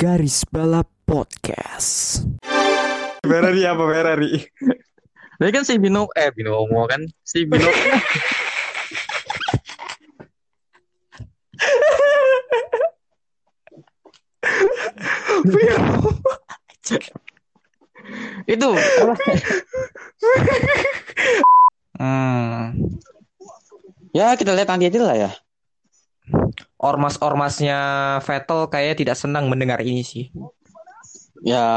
Garis Balap Podcast. Ferrari apa Ferrari? Ini kan si Bino eh Binomo kan si Bino itu apa? hmm. Ya kita lihat nanti aja lah ya. Ormas-ormasnya Vettel kayaknya tidak senang mendengar ini sih. Ya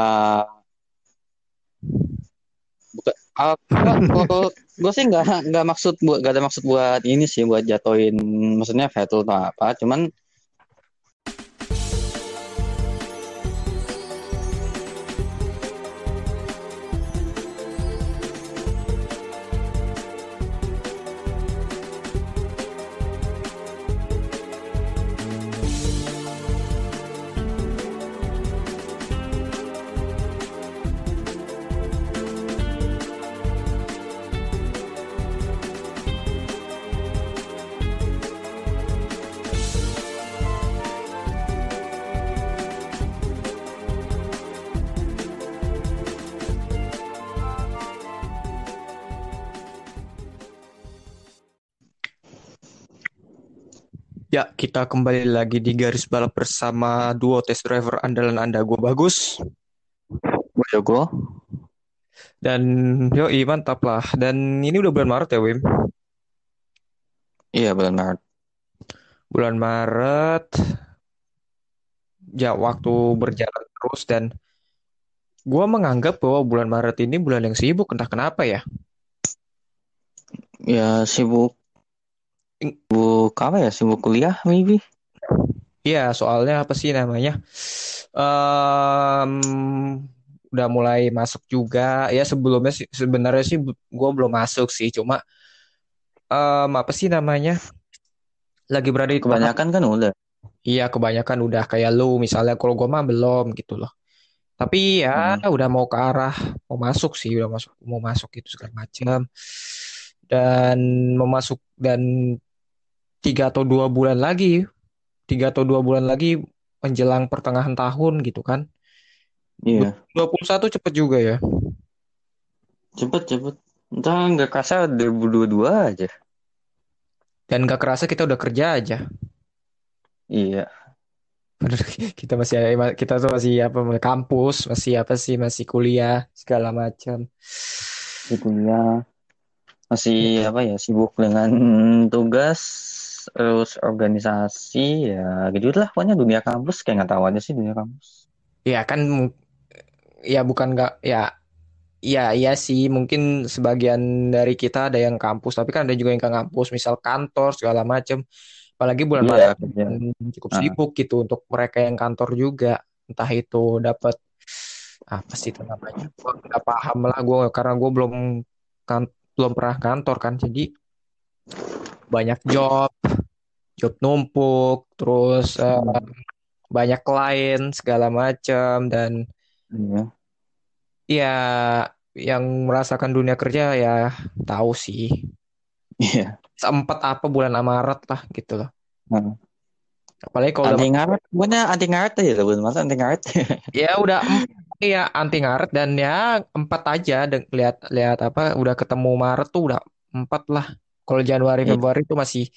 bukan ah, kalau gue sih nggak nggak maksud buat nggak ada maksud buat ini sih buat jatoin maksudnya Vettel atau apa cuman kita kembali lagi di garis balap bersama duo test driver andalan Anda, gue bagus. gue jago Dan yo mantap lah. Dan ini udah bulan Maret ya, Wim? iya bulan Maret Bulan Maret. Ya, waktu berjalan terus dan gue menganggap bahwa bulan Maret ini bulan yang sibuk, entah kenapa ya. ya sibuk sibuk apa ya sibuk kuliah maybe Iya, soalnya apa sih namanya? Em, udah mulai masuk juga. Ya sebelumnya sih sebenarnya sih gue belum masuk sih, cuma em, apa sih namanya? Lagi berada di kebanyakan kan udah Iya, kebanyakan udah kayak lu misalnya. Kalau gue mah belum gitu loh. Tapi ya udah mau ke arah mau masuk sih, udah masuk mau masuk gitu segala macam. Dan mau masuk dan tiga atau dua bulan lagi, tiga atau dua bulan lagi menjelang pertengahan tahun gitu kan. iya 21 cepet juga ya. cepet cepet entah nggak kerasa 2022 aja Dan gak kerasa kita udah kerja aja. iya kita masih kita tuh masih apa kampus, masih apa sih masih kuliah segala macam. di kuliah masih apa ya sibuk dengan tugas terus organisasi ya gitu lah. Pokoknya dunia kampus kayak nggak tahu aja sih dunia kampus. Ya kan ya bukan nggak ya ya iya sih. Mungkin sebagian dari kita ada yang kampus tapi kan ada juga yang ke kampus. Misal kantor segala macam apalagi bulan Iya, Maret kan cukup Ah. sibuk gitu untuk mereka yang kantor juga. Entah itu dapat apa sih itu namanya? Gue nggak paham lah gue karena gue belum kan belum pernah kantor kan jadi banyak job job numpuk terus Hmm. banyak klien segala macam dan iya. Ya yang merasakan dunia kerja ya tahu sih. Iya. Sempat apa bulan Maret lah gitu loh. Hmm. apalagi kalau udah anti ngaret pokoknya anti ngaret aja masa anti ngaret? Ya udah ya anti ngaret dan ya empat aja dan lihat lihat apa udah ketemu Maret tuh udah empat lah kalau Januari Iya. Februari tuh masih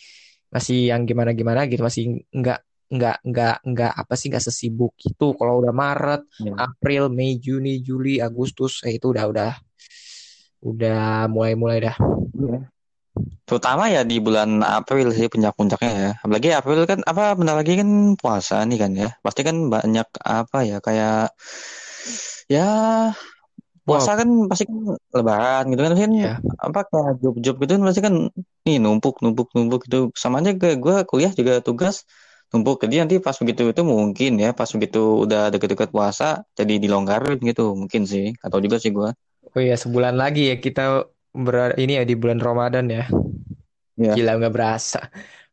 masih yang gimana gimana gitu masih nggak nggak nggak nggak apa sih nggak sesibuk itu kalau udah Maret Iya. April Mei Juni Juli Agustus eh, itu udah udah udah mulai mulai dah Iya. Terutama ya di bulan April sih puncak-puncaknya ya. Apalagi April kan apa bentar lagi kan puasa nih kan ya. Pasti kan banyak apa ya kayak ya puasa kan pasti kan lebaran gitu kan kan Iya. apa kayak job-job gitu kan pasti kan nih numpuk numpuk numpuk gitu sama aja kayak gue kuliah juga tugas numpuk jadi nanti pas begitu itu mungkin ya pas begitu udah deket-deket puasa jadi dilonggarin gitu mungkin sih atau juga sih gue Oh iya sebulan lagi ya kita ber ini ya di bulan Ramadan ya. Iya. Gila nggak berasa.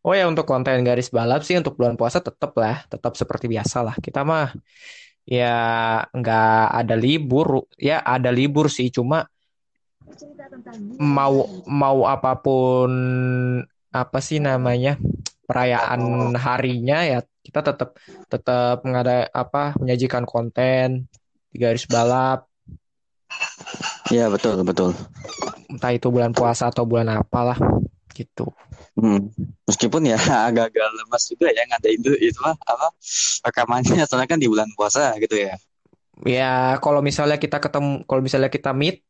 Oh ya untuk konten garis balap sih untuk bulan puasa tetap lah, tetap seperti biasa lah. Kita mah ya nggak ada libur, ya ada libur sih cuma mau mau apa pun apa sih namanya perayaan harinya ya Kita tetap tetap mengada apa menyajikan konten di garis balap, Iya betul betul. entah itu bulan puasa atau bulan apalah gitu. Hmm. Meskipun ya agak-agak lemas juga ya ngadain itu itu apa rekamannya soalnya kan di bulan puasa gitu ya. Ya kalau misalnya kita ketemu, kalau misalnya kita meet,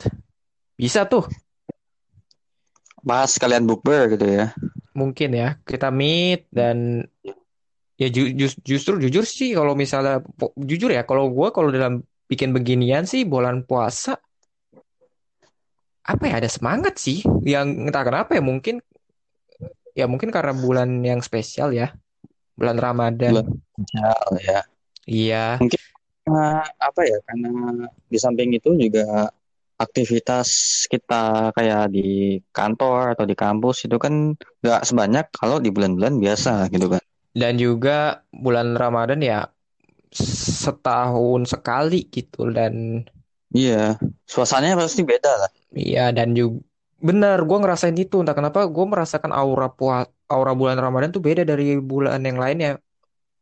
bisa tuh Pas kalian bukber gitu ya. mungkin ya kita meet dan ya ju- jus- justru jujur sih kalau misalnya jujur ya kalau gue kalau dalam bikin beginian sih bulan puasa apa ya ada semangat sih yang entah kenapa ya mungkin ya mungkin karena bulan yang spesial ya bulan Ramadan Bulan spesial ya. iya Karena apa ya? Karena di samping itu juga aktivitas kita kayak di kantor atau di kampus itu kan nggak sebanyak kalau di bulan-bulan biasa gitu kan. dan juga bulan Ramadan ya setahun sekali gitu dan Iya, suasananya pasti beda lah. Iya dan juga benar gue ngerasain itu entah kenapa gue merasakan aura puas aura bulan Ramadan tuh beda dari bulan yang lainnya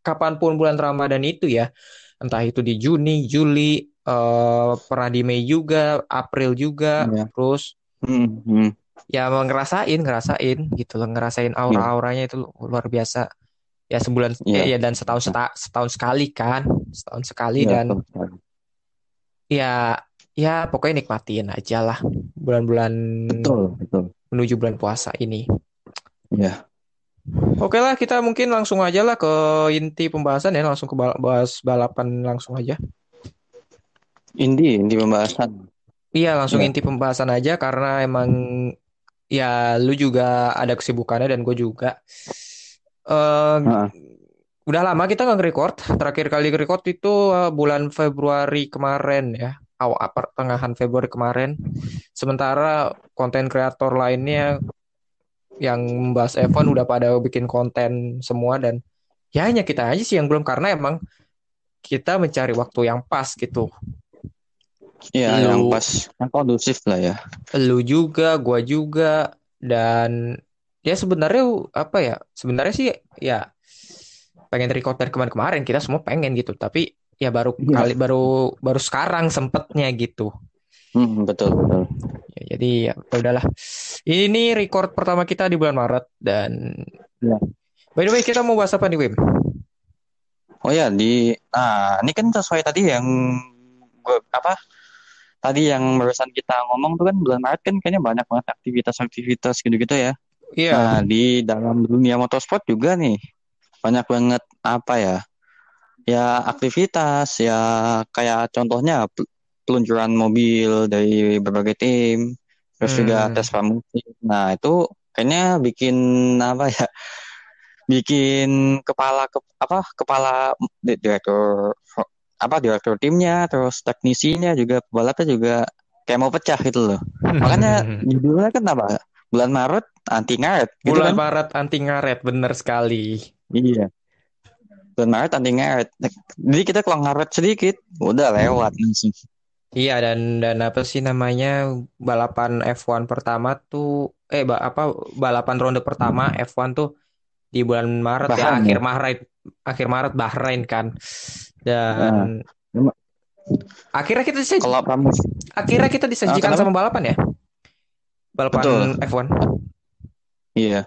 kapan pun bulan Ramadan itu ya entah itu di Juni Juli eh pernah di Mei juga April juga Iya. terus Hmm, hmm. ya ngerasain ngerasain gitu loh ngerasain aura-auranya itu luar biasa ya sebulan Iya. ya dan setahun seta- setahun sekali kan setahun sekali Iya, dan betul ya ya pokoknya nikmatin aja lah bulan-bulan Betul, betul. menuju bulan puasa ini. Iya. Oke lah, kita mungkin langsung aja lah ke inti pembahasan ya, langsung ke bal- bahas balapan langsung aja. Inti, inti pembahasan. Iya, langsung Iya. inti pembahasan aja karena emang ya lu juga ada kesibukannya dan gue juga. Heeh. udah lama kita nggak nge-record. Terakhir kali nge-record itu eh, bulan Februari kemarin ya, awal pertengahan Februari kemarin. Sementara konten kreator lainnya yang membahas F1 udah pada bikin konten semua dan ya hanya kita aja sih yang belum karena emang kita mencari waktu yang pas gitu. Iya, yang pas, yang kondusif lah ya. Lu juga, gua juga dan ya sebenarnya apa ya? Sebenarnya sih ya pengen record dari kemarin-kemarin kita semua pengen gitu, tapi ya baru Iya. kali baru baru sekarang sempetnya gitu. Hmm, betul, betul. Ya, jadi ya ya udahlah. Ini record pertama kita di bulan Maret dan Ya. by the way kita mau bahas apa nih Wim? Oh ya, di nah, ini kan sesuai tadi yang gua apa? Tadi yang barusan kita ngomong tuh kan bulan Maret kan kayaknya banyak banget aktivitas-aktivitas gitu-gitu ya. Iya. Nah, di dalam dunia motorsport juga nih banyak banget apa ya? Ya aktivitas ya kayak contohnya pel- peluncuran mobil dari berbagai tim, terus juga Hmm. tes pramusim. Nah, itu kayaknya bikin apa ya? Bikin kepala ke, apa? Kepala di- direktur apa direktur timnya, terus teknisinya juga pebalapnya juga kayak mau pecah gitu loh. Makanya judulnya kan apa? Bulan Maret anti ngaret gitu Bulan kan? Maret anti ngaret, bener sekali. Iya. Bulan Maret anti ngaret. Jadi kita kalau ngaret sedikit, udah lewat langsung. Iya dan dan apa sih namanya balapan F1 pertama tuh eh ba- apa balapan ronde pertama F1 tuh di bulan Maret ya Bahrain akhir ya? Maret akhir Maret Bahrain kan dan Cuma- akhirnya kita disaj- Kalau pramus, akhirnya kita disajikan Ah, kenapa? sama balapan ya balapan Betul. F1 iya.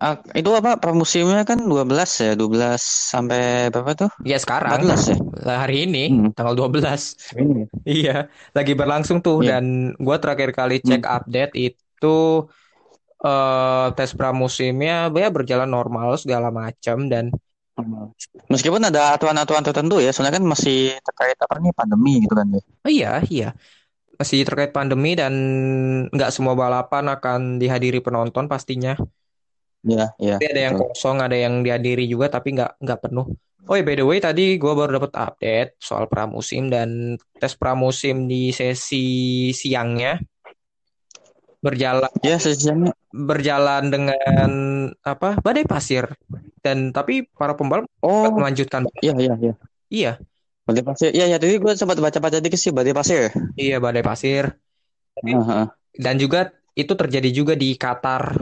Ah, itu apa pramusimnya kan 12 ya, 12 sampai berapa tuh? ya sekarang 14 ya? hari ini Hmm. tanggal 12 Ini. Iya, lagi berlangsung tuh Iya. dan gua terakhir kali cek update itu eh tes pramusimnya ya berjalan normal segala macam dan Meskipun ada aturan-aturan tertentu ya, soalnya kan masih terkait apa nih pandemi gitu kan ya. oh iya iya masih terkait pandemi dan nggak semua balapan akan dihadiri penonton pastinya. Iya, iya. Tapi ada yang betul. kosong, ada yang dihadiri juga tapi nggak nggak penuh. Oh ya by the way tadi gua baru dapat update soal pramusim dan tes pramusim di sesi siangnya berjalan Ya, sesinya berjalan dengan apa badai pasir dan tapi para pembalap Oh, melanjutkan iya iya iya. iya Badai pasir. Iya, iya, tadi gue sempat baca-baca dikit sih badai pasir. iya badai pasir Heeh. dan juga itu terjadi juga di Qatar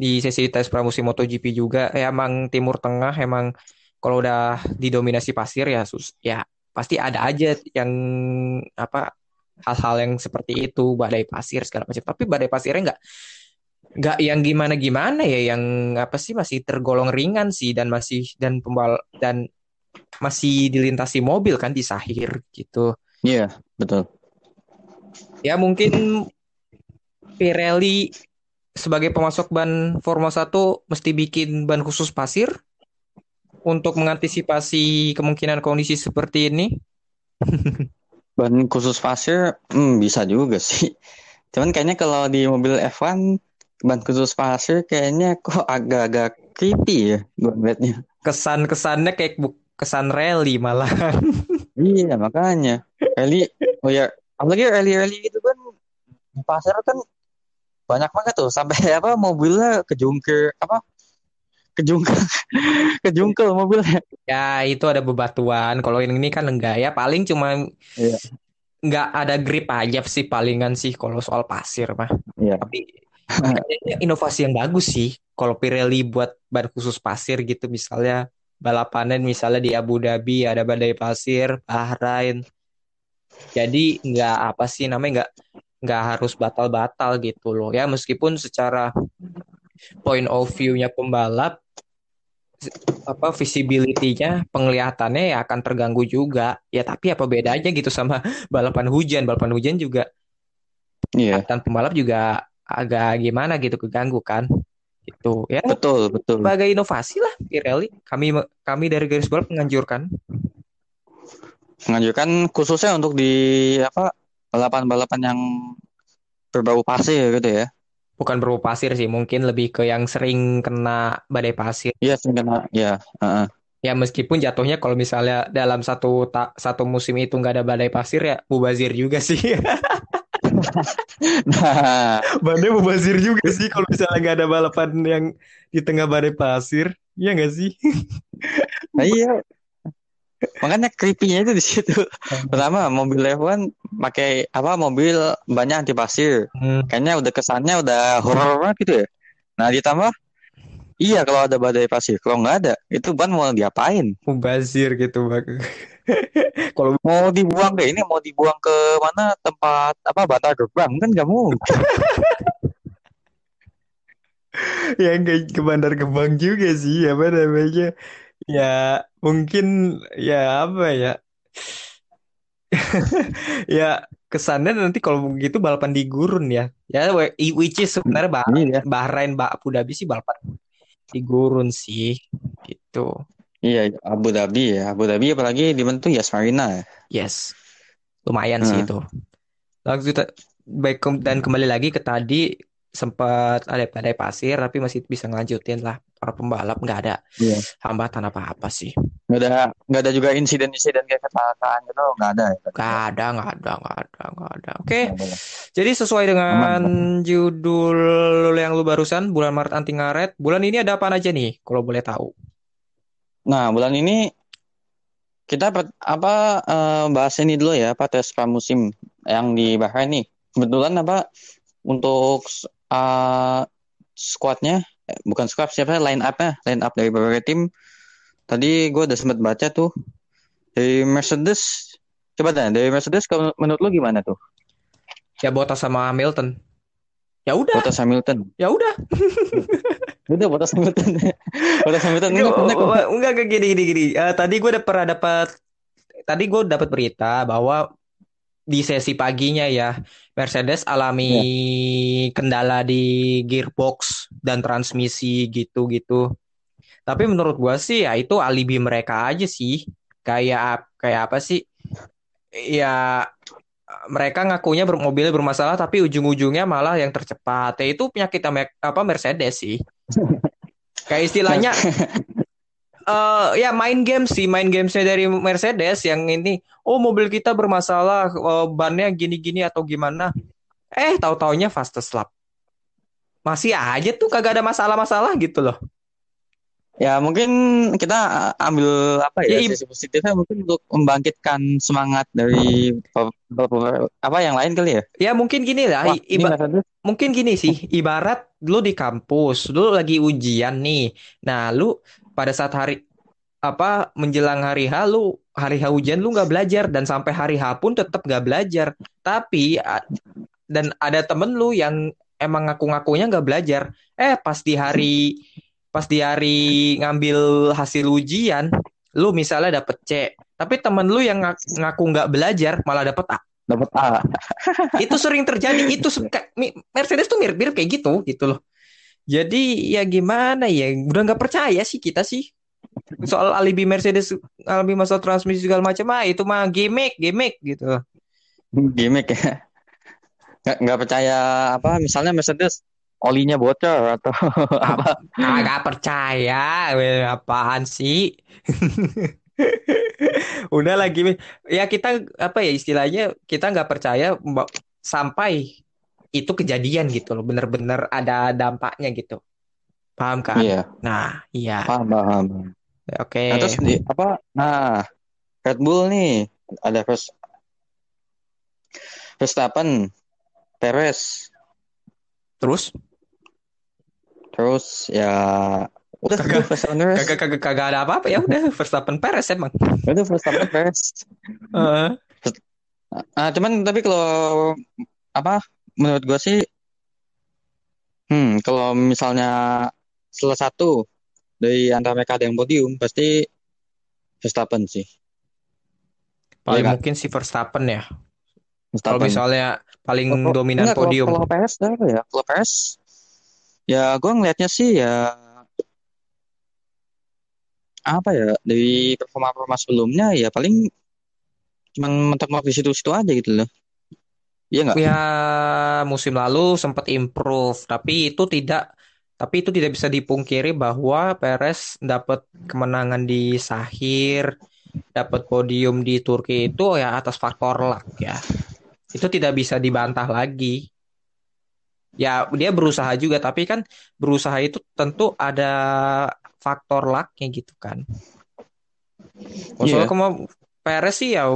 di sesi tes pramusim MotoGP juga. Ya emang Timur Tengah emang kalau udah didominasi pasir ya sus ya pasti ada aja yang apa hal-hal yang seperti itu badai pasir segala macam. Tapi badai pasirnya nggak nggak yang gimana gimana ya yang apa sih masih tergolong ringan sih dan masih dan pembal dan masih dilintasi mobil kan di Sahir gitu. Iya, betul. ya mungkin Pirelli sebagai pemasok ban Formula 1 mesti bikin ban khusus pasir untuk mengantisipasi kemungkinan kondisi seperti ini Ban khusus pasir, hmm, bisa juga sih. Cuman kayaknya kalau di mobil F1 ban khusus pasir kayaknya kok agak-agak creepy ya ngeliatnya. kesan-kesannya kayak kesan rally malah Iya, makanya. Rally, oh ya, apalagi rally-rally gitu kan di pasir kan banyak banget tuh sampai apa mobilnya kejungkir apa kejungkel kejungkel mobilnya. Ya itu ada bebatuan. Kalau yang ini kan enggak ya. Paling cuma Iya. nggak ada grip aja sih palingan sih kalau soal pasir mah. Iya. Tapi inovasi yang bagus sih. Kalau Pirelli buat ban khusus pasir gitu misalnya balapannya misalnya di Abu Dhabi ada badai pasir, Bahrain. Jadi nggak apa sih namanya nggak nggak harus batal-batal gitu loh. Ya meskipun secara point of view-nya pembalap apa visibility-nya penglihatannya ya akan terganggu juga. Ya tapi apa bedanya gitu sama balapan hujan? Balapan hujan juga Iya, dan pembalap juga agak gimana gitu keganggu kan? Gitu ya. Betul, betul. sebagai inovasi lah Pirelli. Kami kami dari garis balap menganjurkan. Menganjurkan khususnya untuk di apa balapan-balapan yang berbau pasir gitu ya. bukan berupa pasir sih mungkin lebih ke yang sering kena badai pasir Iya, sih kena. Ya, heeh. ya meskipun jatuhnya kalau misalnya dalam satu ta- satu musim itu nggak ada badai pasir ya mubazir juga sih Nah, badai mubazir juga sih kalau misalnya nggak ada balapan yang di tengah badai pasir Iya nggak sih nah iya. Makanya creepy-nya itu di situ. Pertama, mobil F1 pakai apa mobil banyak anti pasir. Hmm. Kayaknya udah kesannya udah horor banget gitu ya. Nah, ditambah iya kalau ada badai pasir. Kalau nggak ada, itu ban mau diapain? mubazir gitu Bang. kalau Mau dibuang ke ini, mau dibuang ke mana tempat apa batar gerbang kan nggak mungkin. yang kayak ke Bandar Kembang juga sih apa namanya ya mungkin ya apa ya ya kesannya nanti kalau begitu balapan di gurun ya ya which is sebenarnya bah Iya, Bahrain Mbak Abu Dhabi sih balapan di gurun sih gitu iya Abu Dhabi ya. Abu Dhabi apalagi di tuh Yas Marina ya. yes lumayan sih Hmm. itu langsung kita- baik dan kembali lagi ke tadi sempat ada badai pasir tapi masih bisa ngelanjutin lah para pembalap nggak ada Iya. hambatan apa-apa sih Nggak ada nggak ada juga insiden-insiden kayak kecelakaan gitu nggak ada ya. nggak ada nggak ada nggak ada nggak ada oke Nggak ada. jadi sesuai dengan judul yang lu barusan bulan Maret anti ngaret bulan ini ada apa aja nih kalau boleh tahu Nah, bulan ini kita apa eh, bahas ini dulu ya, apa tes pramusim yang di Bahrain nih. Kebetulan apa untuk eh, squadnya, eh, bukan squad siapa line up-nya, line up dari beberapa tim. Tadi gue udah sempat baca tuh dari Mercedes. Coba deh, dari Mercedes kalau menurut lu gimana tuh? ya Bottas sama Hamilton ya udah Bottas Hamilton. ya udah Udah Bottas Hamilton. Bottas Hamilton enggak, enggak, enggak. enggak enggak gini gini gini Eh, tadi gue udah pernah dapat tadi gue dapat berita bahwa di sesi paginya ya Mercedes alami kendala di gearbox dan transmisi gitu-gitu. Tapi menurut gua sih ya itu alibi mereka aja sih. Kayak kayak apa sih? Ya mereka ngakunya ber- mobilnya bermasalah tapi ujung-ujungnya malah yang tercepat. Ya itu penyakit apa Mercedes sih. Kayak istilahnya eh ya main game sih, main gamesnya dari Mercedes yang ini. Oh mobil kita bermasalah, eh, bannya gini-gini atau gimana? Eh tahu-taunya fastest lap. Masih aja tuh kagak ada masalah-masalah gitu loh. Ya mungkin kita ambil apa ya Ya, sisi positifnya mungkin untuk membangkitkan semangat dari apa yang lain kali ya. Ya mungkin gini lah, Wah, iba- mungkin gini sih, ibarat lu di kampus, lu lagi ujian nih. Nah, lu pada saat hari apa menjelang hari H lu hari H ujian lu nggak belajar dan sampai hari H pun tetap nggak belajar. Tapi dan ada temen lu yang emang ngaku-ngakunya nggak belajar. Eh pas di hari pas di hari ngambil hasil ujian, lu misalnya dapet C, tapi temen lu yang ngak- ngaku nggak belajar malah dapet A. dapat A. Itu sering terjadi. Itu Mercedes tuh mirip-mirip kayak gitu gitu loh. Jadi ya gimana ya, udah nggak percaya sih kita sih soal alibi Mercedes, alibi masalah transmisi segala macam ah itu mah gimmick, gimmick gitu. Gimik ya. Nggak, nggak percaya apa misalnya Mercedes olinya bocor atau apa. Agak percaya, apaan sih? Udah lagi, ya kita apa ya istilahnya kita nggak percaya sampai itu kejadian gitu loh, bener-bener ada dampaknya gitu, paham kan? Iya, Nah, iya, paham, paham. oke. Nah, terus di apa? Nah, Red Bull nih ada Vers Verstappen, Perez, Terus terus ya udah Kagak- kagak kagak kagak ada apa-apa ya udah Verstappen Perez emang. Udah Verstappen Perez. Heeh. Ah, cuman tapi kalau apa menurut gua sih hmm kalau misalnya salah satu dari antara mereka ada yang podium pasti Verstappen sih. paling Iya, mungkin si Verstappen ya. Kalau misalnya paling Kalau- dominan enggak, podium. Kalau apa ya? Kalau Perez ya gua ngelihatnya sih ya apa ya dari performa-performa sebelumnya ya paling cuman mentok-mentok di situ-situ aja gitu loh. Iya nggak? Ya musim lalu sempat improve, tapi itu tidak tapi itu tidak bisa dipungkiri bahwa Perez dapat kemenangan di Sahir, dapat podium di Turki itu ya atas faktor luck ya. Itu tidak bisa dibantah lagi. Ya dia berusaha juga, tapi kan berusaha itu tentu ada faktor lucknya gitu kan. Soalnya Iya. kema- Perez sih ya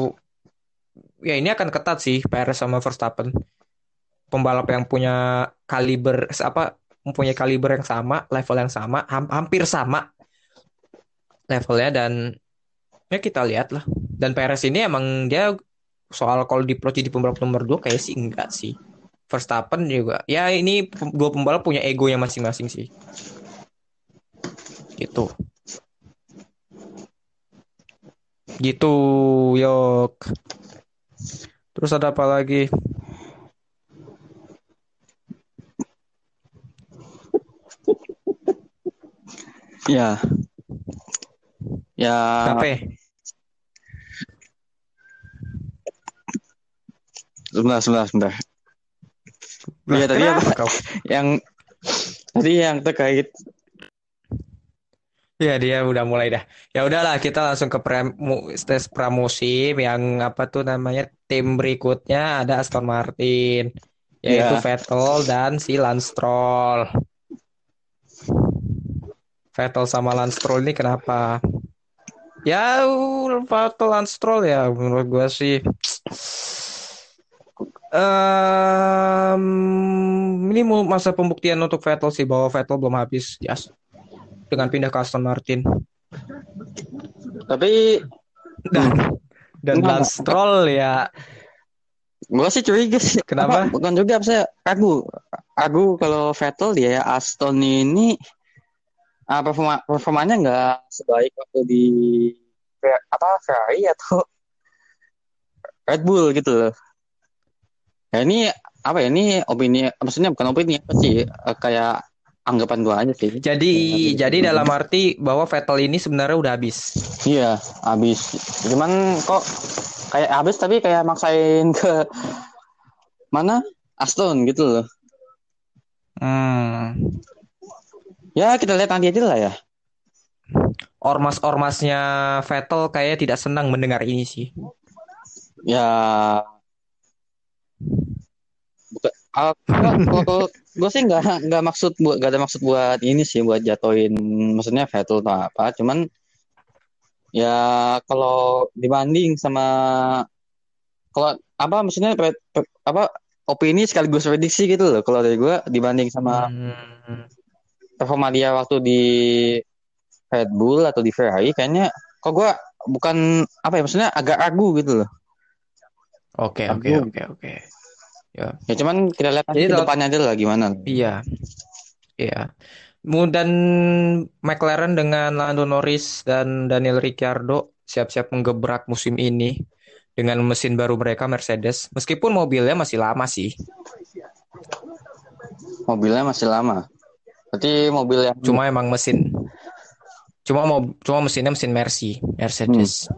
ya ini akan ketat sih Perez sama Verstappen. Pembalap yang punya kaliber apa mempunyai kaliber yang sama, level yang sama, ham- hampir sama levelnya dan ya kita lihat lah. Dan Perez ini emang dia soal kalau di jadi pembalap nomor 2 kayak sih enggak sih. Verstappen juga. Ya ini dua pembalap punya ego yang masing-masing sih. Gitu. Gitu, yok. Terus ada apa lagi? Ya. Ya. Apa? Sebentar, sebentar, sebentar. Iya, tadi apa? kau? Yang tadi yang terkait Ya dia udah mulai dah. Ya udahlah kita langsung ke premu, tes pramusim yang apa tuh namanya tim berikutnya ada Aston Martin yaitu Ya. Vettel dan si Lance Stroll. Vettel sama Lance Stroll ini kenapa? Ya Vettel Lance Stroll ya menurut gua sih em, ini masa pembuktian untuk Vettel sih bahwa Vettel belum habis ya dengan pindah ke Aston Martin tapi dan dan? Lance Stroll ya gua sih curiga sih. Kenapa? Apa, bukan juga saya ragu. Ragu kalau Vettel dia Aston ini ah, performa performanya nggak sebaik waktu di apa Ferrari atau Red Bull gitu loh. Ya ini apa ya ini opini maksudnya bukan opini apa sih eh, kayak anggapan gua aja sih. jadi jadi dalam arti bahwa Vettel ini sebenarnya udah habis Iya, habis. Cuman kok kayak habis tapi kayak maksain ke mana? Aston gitu loh. hmm. Ya kita lihat nanti aja lah ya. ormas-ormasnya Vettel kayaknya tidak senang mendengar ini sih Ya gue sih nggak nggak maksud buat nggak ada maksud buat ini sih buat jatuhin maksudnya Vettel atau apa cuman ya kalau dibanding sama kalau apa maksudnya pre- pre- apa opini sekaligus prediksi gitu loh kalau dari gue dibanding sama Hmm. performa dia waktu di Red Bull atau di Ferrari kayaknya kok gue bukan apa ya maksudnya agak ragu gitu loh Oke, oke, oke, oke. Ya cuman kita lihat nanti Jadi ke kalau- depannya aja lah gimana Iya. Iya. Dan McLaren dengan Lando Norris dan Daniel Ricciardo siap-siap menggebrak musim ini dengan mesin baru mereka Mercedes. Meskipun mobilnya masih lama sih. mobilnya masih lama berarti mobil yang Cuma emang mesin cuma mau cuma mesinnya mesin Mercy, Mercedes.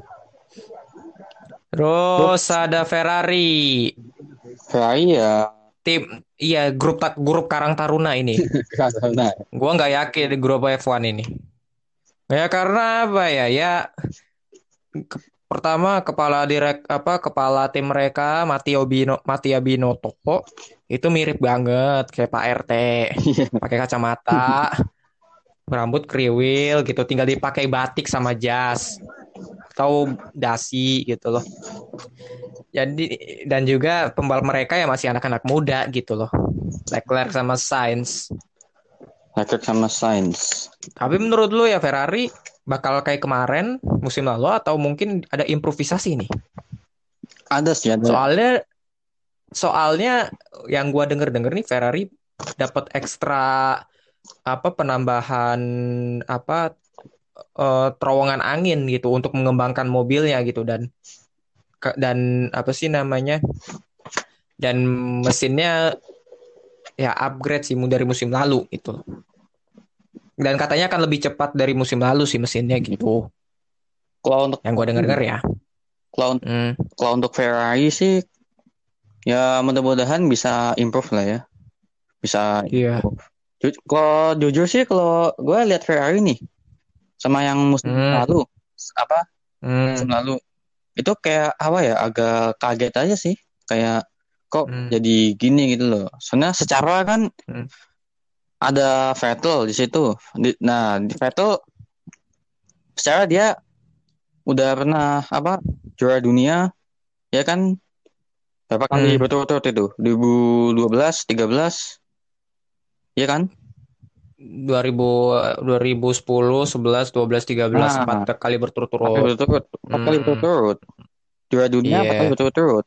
Terus ada Ferrari. Ya Tim iya grup tak grup Karang Taruna ini. nah, Gua nggak yakin di grup F1 ini. Ya karena apa ya? Ya ke- pertama kepala direk apa kepala tim mereka Matteo Bino Mattia Binotto itu mirip banget kayak Pak RT. Pakai kacamata, rambut kriwil gitu, tinggal dipakai batik sama jas atau dasi gitu loh. Jadi dan juga pembalap mereka ya masih anak-anak muda gitu loh. Leclerc sama Sainz. Leclerc sama Sainz Tapi menurut lu ya Ferrari bakal kayak kemarin musim lalu atau mungkin ada improvisasi nih? ada sih ada Soalnya soalnya yang gua denger-denger nih Ferrari dapat ekstra apa penambahan apa eh, terowongan angin gitu untuk mengembangkan mobilnya gitu dan dan apa sih namanya? Dan mesinnya ya upgrade sih dari musim lalu gitu. Dan katanya akan lebih cepat dari musim lalu sih mesinnya gitu. kalau untuk Yang gua denger-denger ya. kalau untuk Hmm. kalau untuk Ferrari sih ya mudah-mudahan bisa improve lah ya bisa Iya. Ju- kalau jujur sih kalau gue lihat Ferrari nih sama yang musim Hmm. lalu apa Hmm. musim lalu itu kayak apa ya agak kaget aja sih kayak kok Hmm. jadi gini gitu loh soalnya secara kan Hmm. ada Vettel di situ Di- nah di Vettel secara dia udah pernah apa juara dunia ya kan berapa kali Hmm. berturut-turut itu 2012 13 ya kan 2000 2010, 11, 12, 13 Nah. empat kali Empat kali berturut-turut. berturut-turut empat kali Hmm. berturut-turut juara dunia empat Iya. kali berturut-turut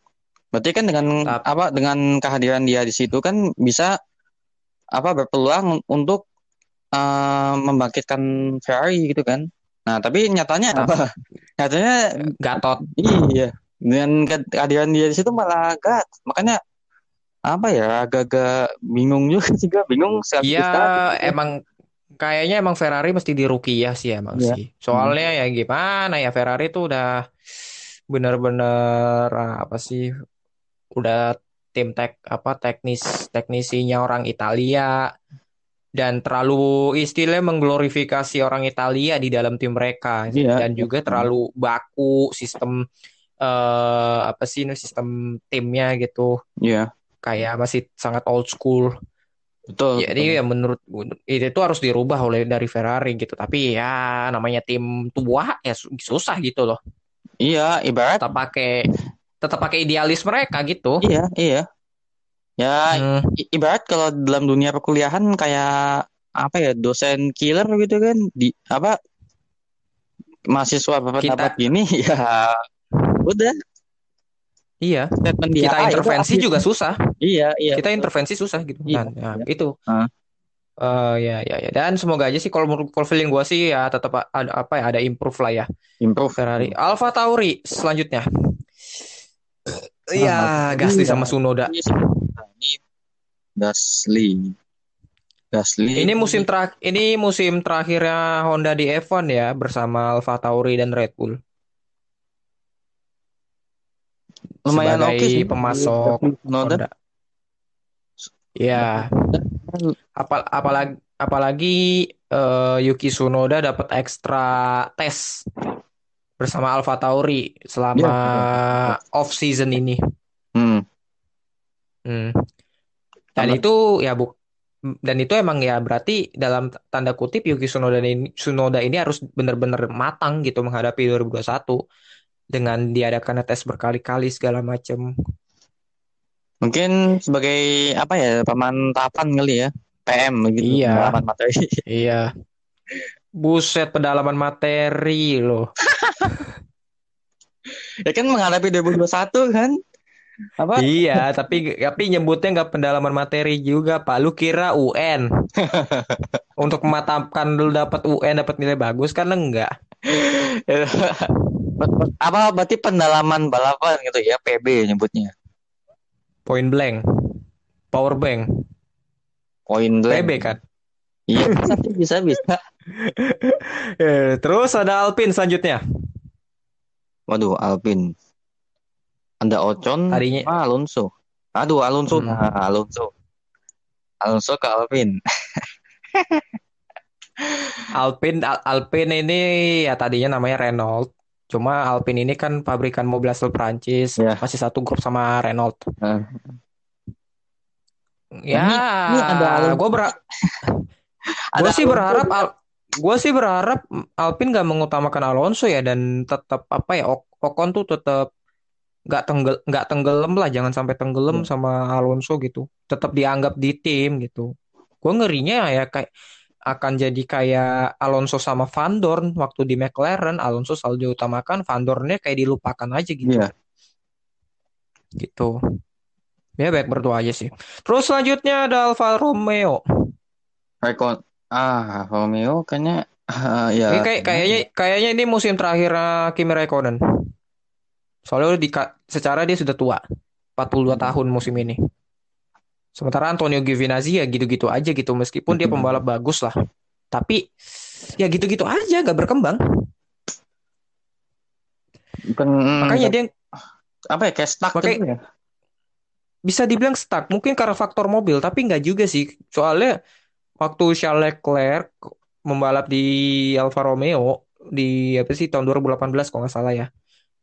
berarti kan dengan Tap- apa dengan kehadiran dia di situ kan bisa apa berpeluang untuk eh, membangkitkan Ferrari gitu kan nah tapi nyatanya Tap- apa nyatanya Gatot. iya dengan ke- kehadiran dia di situ malah gat makanya apa ya agak-agak bingung juga sih gue bingung sekali Ya emang kayaknya emang Ferrari mesti di ya sih emang Iya. sih. Soalnya ya gimana ya Ferrari tuh udah bener-bener apa sih udah tim tek apa teknis teknisinya orang Italia dan terlalu istilahnya mengglorifikasi orang Italia di dalam tim mereka Iya. dan juga terlalu baku sistem eh apa sih ini sistem timnya gitu iya kayak masih sangat old school. Betul jadi ya menurut itu itu harus dirubah oleh dari Ferrari gitu. Tapi ya namanya tim tua ya su- susah gitu loh. Iya ibarat tetap pakai tetap pakai idealis mereka gitu. Iya iya. Ya Hmm, ibarat kalau dalam dunia perkuliahan kayak apa ya dosen killer gitu kan di apa mahasiswa berpendapat gini ya udah iya. Statement dia kita A, itu intervensi juga susah. Iya iya. Kita intervensi susah gitu. Iya, kan ya, iya. itu Ah. Eh, ya ya ya. Dan semoga aja sih kalau menurut kalau feeling gue sih ya tetap ada apa ya ada improve lah ya. Improve. Ferrari. Alfa Tauri selanjutnya. Iya, Gasly iya. sama Sunoda. Gasly. Gasly. Ini musim terakhir ini musim terakhirnya Honda di F1 ya bersama Alfa Tauri dan Red Bull. Lumayan oke sih pemasok Noda. Ya, apal apalagi apalagi eh, Yuki Tsunoda dapat ekstra tes bersama Alfa Tauri selama off season ini. hmm. Hmm. Dan Apa? itu ya bu dan itu emang ya berarti dalam tanda kutip Yuki Tsunoda ini Tsunoda ini harus benar-benar matang gitu menghadapi 2021 dengan diadakannya tes berkali-kali segala macam. Mungkin sebagai apa ya pemantapan kali ya PM gitu Iya. pengalaman materi. Iya. Buset pedalaman materi loh. ya kan menghadapi 2021 kan apa Iya, tapi tapi nyebutnya nggak pendalaman materi juga, Pak. Lu kira UN untuk mematapkan lu dapat UN dapat nilai bagus kan enggak? apa berarti pendalaman balapan gitu ya PB nyebutnya? Point blank, power bank, point blank. PB kan. iya. Bisa bisa. Bisa Eh, Terus ada Alpine selanjutnya. waduh Alpin. Ada Ocon Tadinya- sama Alonso. Aduh Alonso. Hmm. nah Alonso. Alonso ke Alpin Alpine Al- Alpine ini ya tadinya namanya Renault. Cuma Alpine ini kan pabrikan mobil asal Prancis, Ya. masih satu grup sama Renault. Nah. Ya, Ini- ini ada gue ber gue sih berharap Al- gue sih berharap Alpine gak mengutamakan Alonso ya dan tetap apa ya Ocon tuh tetap nggak tenggel nggak tenggelam lah jangan sampai tenggelam Hmm. sama Alonso gitu tetap dianggap di tim gitu gue ngerinya ya kayak akan jadi kayak Alonso sama Van Dorn waktu di McLaren Alonso selalu diutamakan Van Dornnya kayak dilupakan aja gitu Iya. gitu ya baik berdoa aja sih terus selanjutnya ada Alfa Romeo Rekon ah Romeo kayaknya ah, ya Ini kayak kayaknya kayaknya ini musim terakhir eh, Kimi Raikkonen. Soalnya di secara dia sudah tua. 42 Hmm. tahun musim ini. Sementara Antonio Giovinazzi ya gitu-gitu aja gitu meskipun dia Hmm. pembalap bagus lah. Tapi ya gitu-gitu aja gak berkembang. bukan Makanya dia apa ya kayak stuck Makanya- gitu ya bisa dibilang stuck mungkin karena faktor mobil tapi nggak juga sih. Soalnya waktu Charles Leclerc membalap di Alfa Romeo di apa sih tahun 2018 kalau nggak salah ya.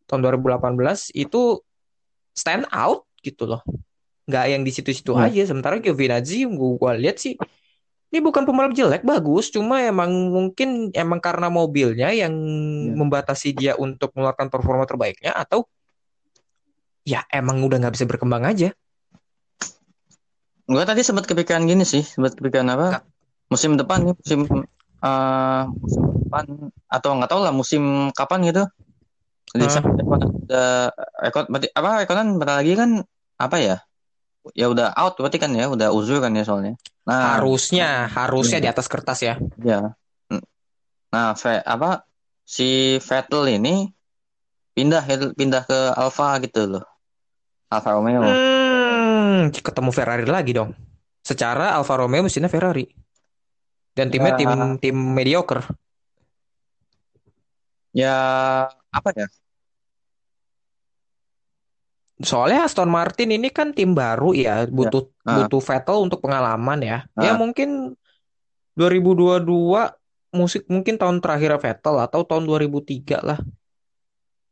Tahun 2018 itu stand out gitu loh. Nggak yang di situ-situ Hmm. aja. Sementara Giovinazzi gua, gua lihat sih ini bukan pembalap jelek, bagus. Cuma emang mungkin emang karena mobilnya yang Ya. membatasi dia untuk mengeluarkan performa terbaiknya atau ya emang udah nggak bisa berkembang aja. Gue tadi sempat kepikiran gini sih, sempat kepikiran apa? Musim depan nih, musim eh, musim depan atau nggak tahu lah musim kapan gitu. Jadi sampai Raikkonen udah rekod berarti apa Raikkonen bentar lagi kan apa ya? Ya udah out berarti kan ya, udah uzur kan ya soalnya. Nah, harusnya harusnya Iya. di atas kertas ya. ya. Nah, Ve- apa si Vettel ini pindah pindah ke Alfa gitu loh. Alfa Romeo. Hmm, ketemu Ferrari lagi dong. Secara Alfa Romeo mesinnya Ferrari. Dan timnya Ya. tim tim mediocre. Ya apa ya? Soalnya Aston Martin ini kan tim baru ya, butuh Ah. butuh Vettel untuk pengalaman ya. Ya Ah. mungkin 2022 musik mungkin tahun terakhir Vettel atau tahun 2003 lah.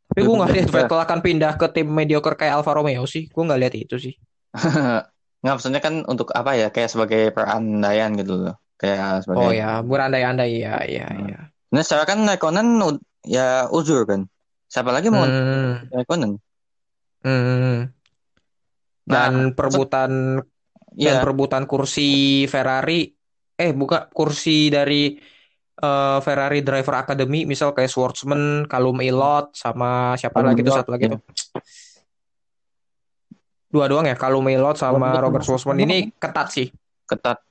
Tapi gue nggak lihat 2003. Vettel akan pindah ke tim mediocre kayak Alfa Romeo sih. Gue nggak lihat itu sih. Nggak maksudnya kan untuk apa ya? Kayak sebagai perandaian gitu loh. Kayak sebagai Oh ya, berandai-andai ya, ya, Hmm. ya. Nah, secara kan Raikkonen ya uzur kan. Siapa lagi mau Hmm. Raikkonen? Hmm. Dan Nah, perebutan dan Iya, perebutan kursi Ferrari eh bukan kursi dari eh, Ferrari Driver Academy misal kayak Schwartzman, Callum Ilott sama siapa lagi Ilott, satu lagi ya. tuh. Dua doang ya, Callum Ilott sama Robert Schwartzman ini ketat sih. ketat.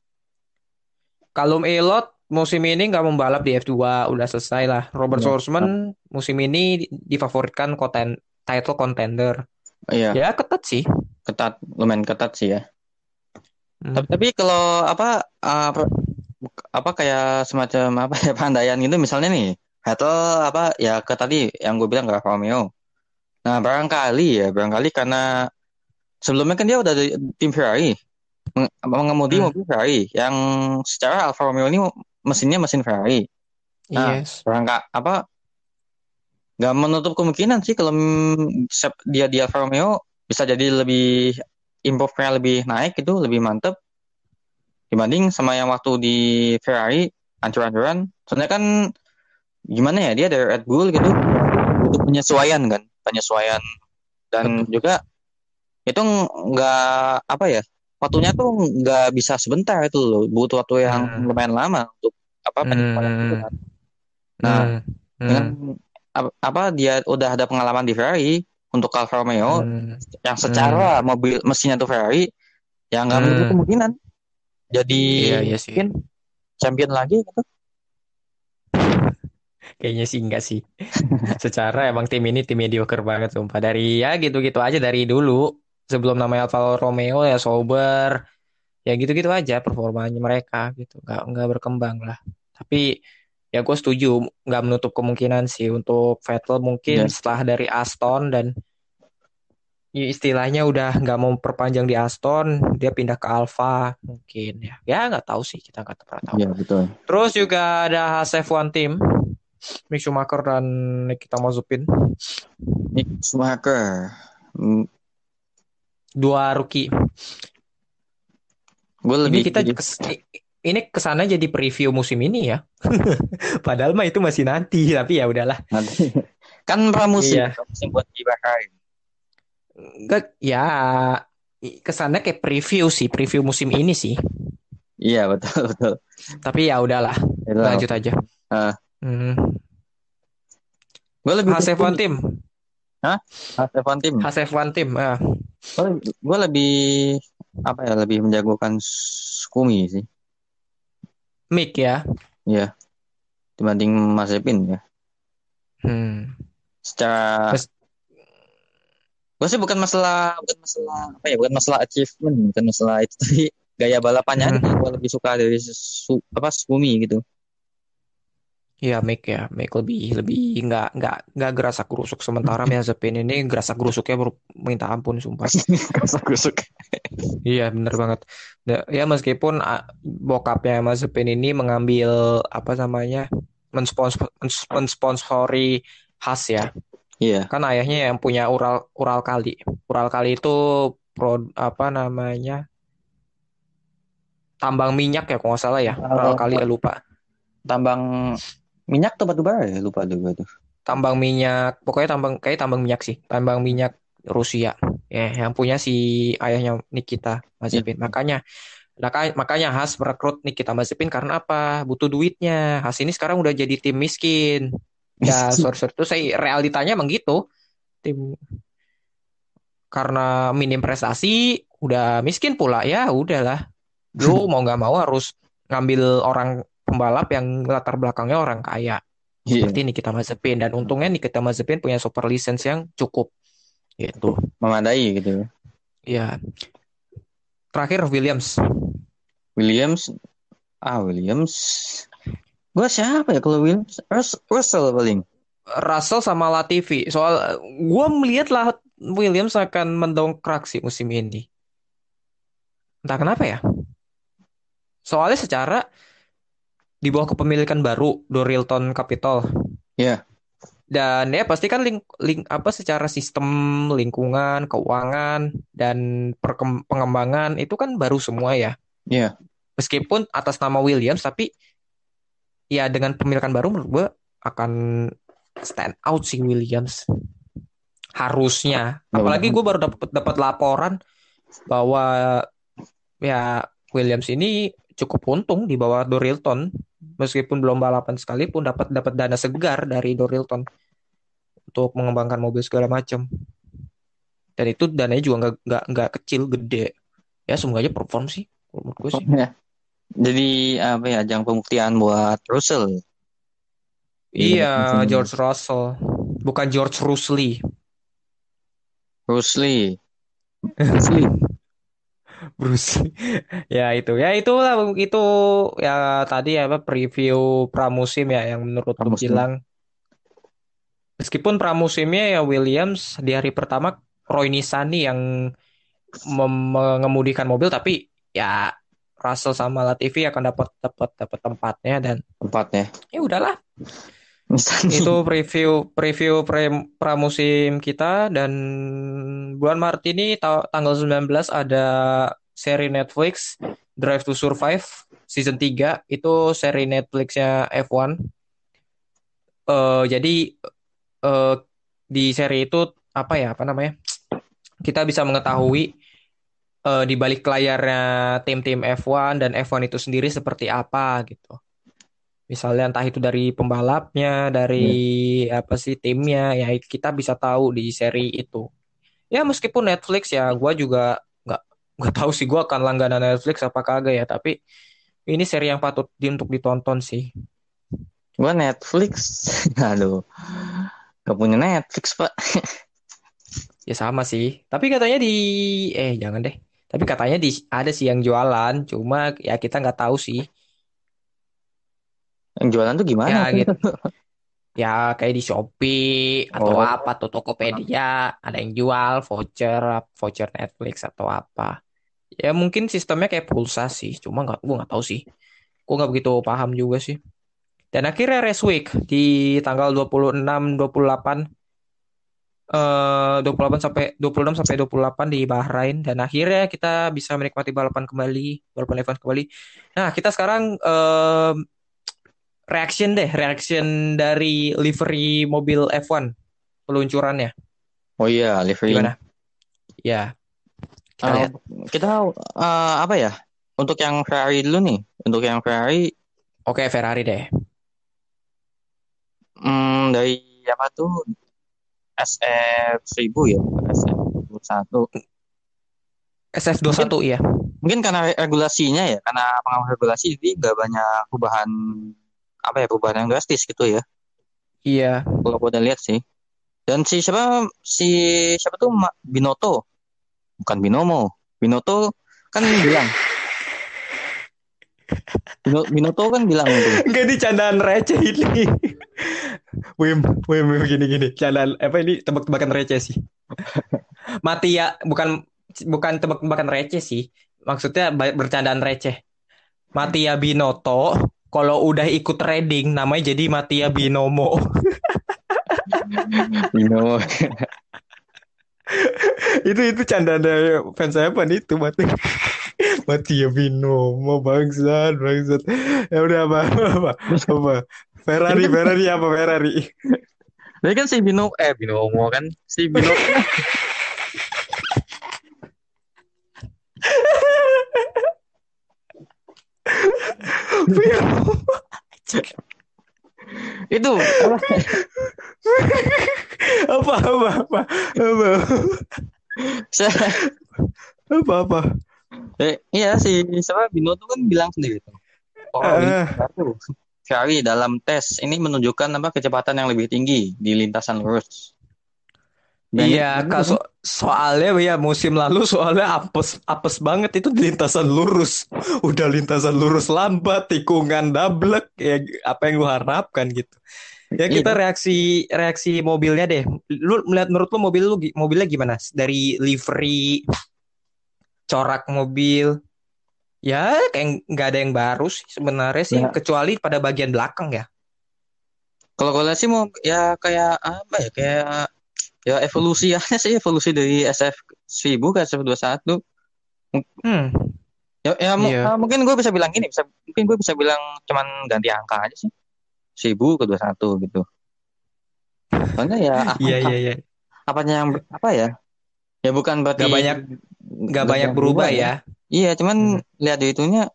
Callum Ilott musim ini nggak membalap di F2, udah selesai lah. Robert Iya. Schwartzman musim ini difavoritkan konten title contender. Iya, Ya ketat sih. ketat, lumayan ketat sih ya. Hmm. Tapi, tapi kalau apa apa apa kayak semacam apa ya perandaian gitu misalnya nih Vettel apa ya ke tadi yang gue bilang ke Romeo. Nah barangkali ya barangkali karena sebelumnya kan dia udah di tim Ferrari meng- mengemudi Hmm. mobil Ferrari yang secara Alfa Romeo ini mesinnya mesin Ferrari. Nah, Yes. Barangka apa nggak menutup kemungkinan sih kalau dia di Alfa Romeo bisa jadi lebih improve-nya lebih naik gitu lebih mantep dibanding sama yang waktu di Ferrari hancur-hancuran. Soalnya kan gimana ya dia dari Red Bull gitu butuh penyesuaian kan, penyesuaian dan juga itu nggak apa ya waktunya tuh nggak bisa sebentar itu loh butuh waktu yang Hmm. lumayan lama untuk apa penyesuaian Hmm. gitu kan. Nah, Hmm. dengan ap- apa dia udah ada pengalaman di Ferrari untuk Alfa Romeo Hmm. yang secara mobil mesinnya tuh Ferrari yang nggak Hmm. menutup kemungkinan jadi Iya, iya sih. mungkin champion lagi gitu. Kayaknya sih enggak sih. Secara emang tim ini tim mediocre banget sumpah. Dari ya gitu-gitu aja dari dulu. Sebelum namanya Alfa Romeo ya sober. Ya gitu-gitu aja performanya mereka gitu. Nggak, nggak berkembang lah. Tapi ya gue setuju. Nggak menutup kemungkinan sih untuk Vettel mungkin Iya. setelah dari Aston dan ya istilahnya udah nggak mau perpanjang di Aston. Dia pindah ke Alfa mungkin ya. Ya nggak tahu sih. Kita nggak pernah tahu. Iya betul. Terus juga ada Haas F1 Team, Mick Schumacher dan Nikita Mazepin, Nick Schumacher. Hmm, dua rookie. Gue Ini lebih kita kes- ini ke sana jadi preview musim ini ya. Padahal mah itu masih nanti, tapi ya udahlah. nanti kan pramusim, Iya. pramusim buat di Ferrari. Enggak, ya ke sana kayak preview sih, preview musim ini sih. Iya betul betul. Tapi ya udahlah, lanjut aja. Ah. Hmm. Gue lebih Haas F1 Team, Haas F1 tim. Haas F1 Team. ah. Gue lebih apa ya lebih menjagokan Skumi sih. Mick ya. Iya. Dibanding Mazepin ya. Hmm. Secara Mas- gue sih bukan masalah bukan masalah apa ya bukan masalah achievement bukan masalah itu tadi gaya balapannya Hmm. aja gue lebih suka dari su, apa Skumi gitu. Iya, Mick ya, Mick lebih lebih nggak nggak nggak gerasak gerusuk sementara Mazepin ini gerasak gerusuknya baru minta ampun sumpah. Gusuk-gusuk. Iya bener banget. Ya meskipun ah, bokapnya Mazepin ini mengambil apa namanya mensponsor mens- mensponsori Haas ya. Iya. Kan ayahnya yang punya Ural Ural Kali. Ural Kali itu pro apa namanya tambang minyak ya kalau nggak salah ya. Ural Kali ya lupa. Tambang minyak atau batu bara ya lupa gue tuh. Tambang minyak pokoknya tambang kayak tambang minyak sih. Tambang minyak Rusia. Ya yang punya si ayahnya Nikita Mazepin. Makanya Maka- makanya Haas merekrut Nikita Mazepin karena apa? Butuh duitnya. Haas ini sekarang udah jadi tim miskin. Ya, sorry, sorry. Itu saya realitanya emang gitu. Tim karena minim prestasi, udah miskin pula. Ya, udahlah. Lu mau nggak mau harus ngambil orang pembalap yang latar belakangnya orang kaya. Iya. Seperti Nikita Mazepin. Dan untungnya Nikita Mazepin punya super license yang cukup. Gitu. Memadai gitu. Ya. Terakhir Williams. Williams ah Williams gue siapa ya kalau Williams Rus- Russell paling Russell sama Latifi. Soal gue melihat lah Williams akan mendongkrak sih musim ini. Entah kenapa ya. Soalnya secara di bawah kepemilikan baru Dorilton Capital. Iya. Dan ya pasti kan link, link apa secara sistem lingkungan, keuangan dan perkem- pengembangan itu kan baru semua ya. Iya. Meskipun atas nama Williams tapi ya dengan pemilikan baru menurut gue akan stand out sih Williams. Harusnya. Apalagi gue baru dapat dapat laporan bahwa ya Williams ini cukup untung di bawah Dorilton meskipun belum balapan sekalipun dapat dapat dana segar dari Dorilton untuk mengembangkan mobil segala macam. Dan itu dananya juga nggak nggak nggak kecil, gede. Ya semoga aja perform sih menurut gue sih. Ya. Jadi apa ya ajang pembuktian buat Russell Iya. George Russell. Bukan George Rusley. Bruce Lee Bruce ya itu. Ya itulah itu ya tadi ya apa preview pramusim ya yang menurut Pramusim. bilang. Meskipun pramusimnya ya Williams di hari pertama Roy Nissany yang mengemudikan mobil tapi ya Russell sama Latifi akan dapat dapat dapat tempatnya dan tempatnya ya udahlah Misalnya itu preview preview pre- pramusim kita dan bulan Maret ini ta- tanggal 19 ada seri Netflix Drive to Survive season 3 itu seri Netflixnya F1. Eh jadi eh di seri itu apa ya apa namanya? Kita bisa mengetahui eh, di balik layarnya tim-tim F1 dan F1 itu sendiri seperti apa gitu. Misalnya entah itu dari pembalapnya, dari apa sih timnya, ya kita bisa tahu di seri itu. Ya meskipun Netflix ya, gua juga nggak tahu sih gua akan langganan Netflix apa kagak ya. Tapi ini seri yang patut di, untuk ditonton sih. Gua Netflix. Aduh. Gak punya Netflix, Pak. Ya sama sih. Tapi katanya di eh jangan deh. Tapi katanya di ada sih yang jualan, cuma ya kita nggak tahu sih. Yang jualan tuh gimana? Ya gitu. Ya kayak di Shopee atau Oh. apa atau Tokopedia ada yang jual voucher voucher Netflix atau apa. Ya mungkin sistemnya kayak pulsa sih, cuma nggak gua nggak tahu sih. Gua nggak begitu paham juga sih. Dan akhirnya Race Week di tanggal 26 28 eh 28 sampai 26 sampai 28 di Bahrain dan akhirnya kita bisa menikmati balapan kembali, balapan F1 kembali. Nah, kita sekarang em, reaction deh, reaction dari livery mobil F1 peluncurannya. Oh iya, livery. Gimana? Ya. Kita Eh, lihat. kita eh, apa ya? Untuk yang Ferrari dulu nih. Untuk yang Ferrari Oke, Ferrari deh. hmm, dari apa tuh? SF 1000 ya, SF 1. SF21 iya. Mungkin karena re- regulasinya ya, karena pengaruh regulasi jadi nggak banyak perubahan apa ya perubahan yang drastis gitu ya. Iya. Kalau gue udah lihat sih. Dan si siapa si siapa tuh Ma- Binoto, bukan Binomo. Binoto kan bilang. Bino- Binoto kan bilang tuh. Enggak di candaan receh ini. Wim, Wim, Wim gini gini. Candaan apa ini tebak-tebakan receh sih. Mati ya, bukan bukan tebak-tebakan receh sih. Maksudnya bercandaan receh. Matia Binoto kalau udah ikut trading namanya jadi Matia Binomo. Bino. itu itu candaan dari fans saya apa itu Mati. Matia Binomo bangsat, bangsat. Ya udah apa apa apa. Ferrari, Ferrari apa Ferrari? Jadi kan si Bino eh Binomo kan si Bino itu apa? apa apa apa apa Saya- apa apa eh, iya si siapa Bino tuh kan bilang sendiri tuh. Oh, Eh. dalam tes ini menunjukkan apa kecepatan yang lebih tinggi di lintasan lurus. Dan iya kak so- soalnya ya musim lalu soalnya apes apes banget. Itu lintasan lurus. Udah lintasan lurus lambat tikungan dablek ya apa yang lu harapkan gitu. Ya Iya. kita reaksi reaksi mobilnya deh. Lu melihat menurut lu mobil lu mobilnya gimana? Dari livery corak mobil ya kayak nggak ada yang baru sih sebenarnya sih Ya. kecuali pada bagian belakang ya. Kalau gue sih mau ya kayak apa ya kayak ya evolusi aja sih evolusi dari SF 1000 ke SF 21. hmm Ya, ya mu- Iya. ah, mungkin gue bisa bilang gini, bisa mungkin gue bisa bilang cuman ganti angka aja sih. 1000 ke 21 gitu. Soalnya ya apa, iya iya iya apanya yang apa ya? Ya bukan berarti Nggak banyak nggak banyak berubah ya Iya, cuman Hmm. lihat di itunya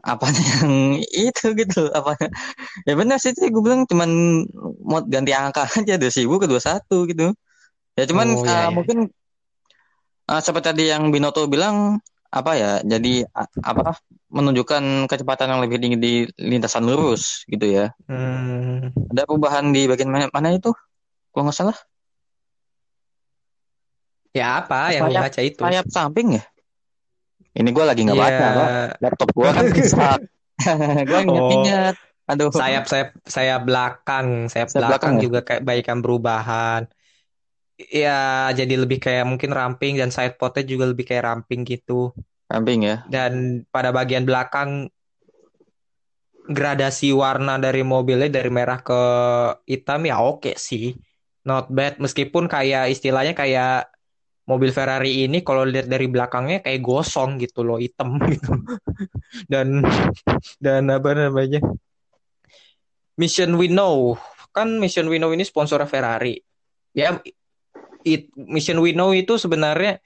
apanya yang itu gitu apa ya benar sih gue bilang cuman mau ganti angka aja dari 1000 ke 21 gitu. Ya cuman Oh, iya, uh, iya. mungkin uh, seperti tadi yang Binoto bilang apa ya jadi apa menunjukkan kecepatan yang lebih tinggi di lintasan lurus gitu ya. Hmm. ada perubahan di bagian mana, mana itu? Kalau nggak salah. Ya apa yang Sayap- baca itu? sayap samping ya ini gue lagi nggak Iya, baca Pak. laptop gue kan rusak gue Oh. inget-inget aduh sayap sayap sayap belakang, sayap, Sayap belakang belakang ya? juga kayak baikan perubahan. Ya jadi lebih kayak mungkin ramping dan side potnya juga lebih kayak ramping gitu. samping ya Dan pada bagian belakang gradasi warna dari mobilnya dari merah ke hitam ya oke sih. Not bad meskipun kayak istilahnya kayak mobil Ferrari ini kalau lihat dari belakangnya kayak gosong gitu loh, hitam gitu. Dan dan apa namanya? Mission We Know kan Mission We Know ini sponsor Ferrari. Ya it, Mission We Know itu sebenarnya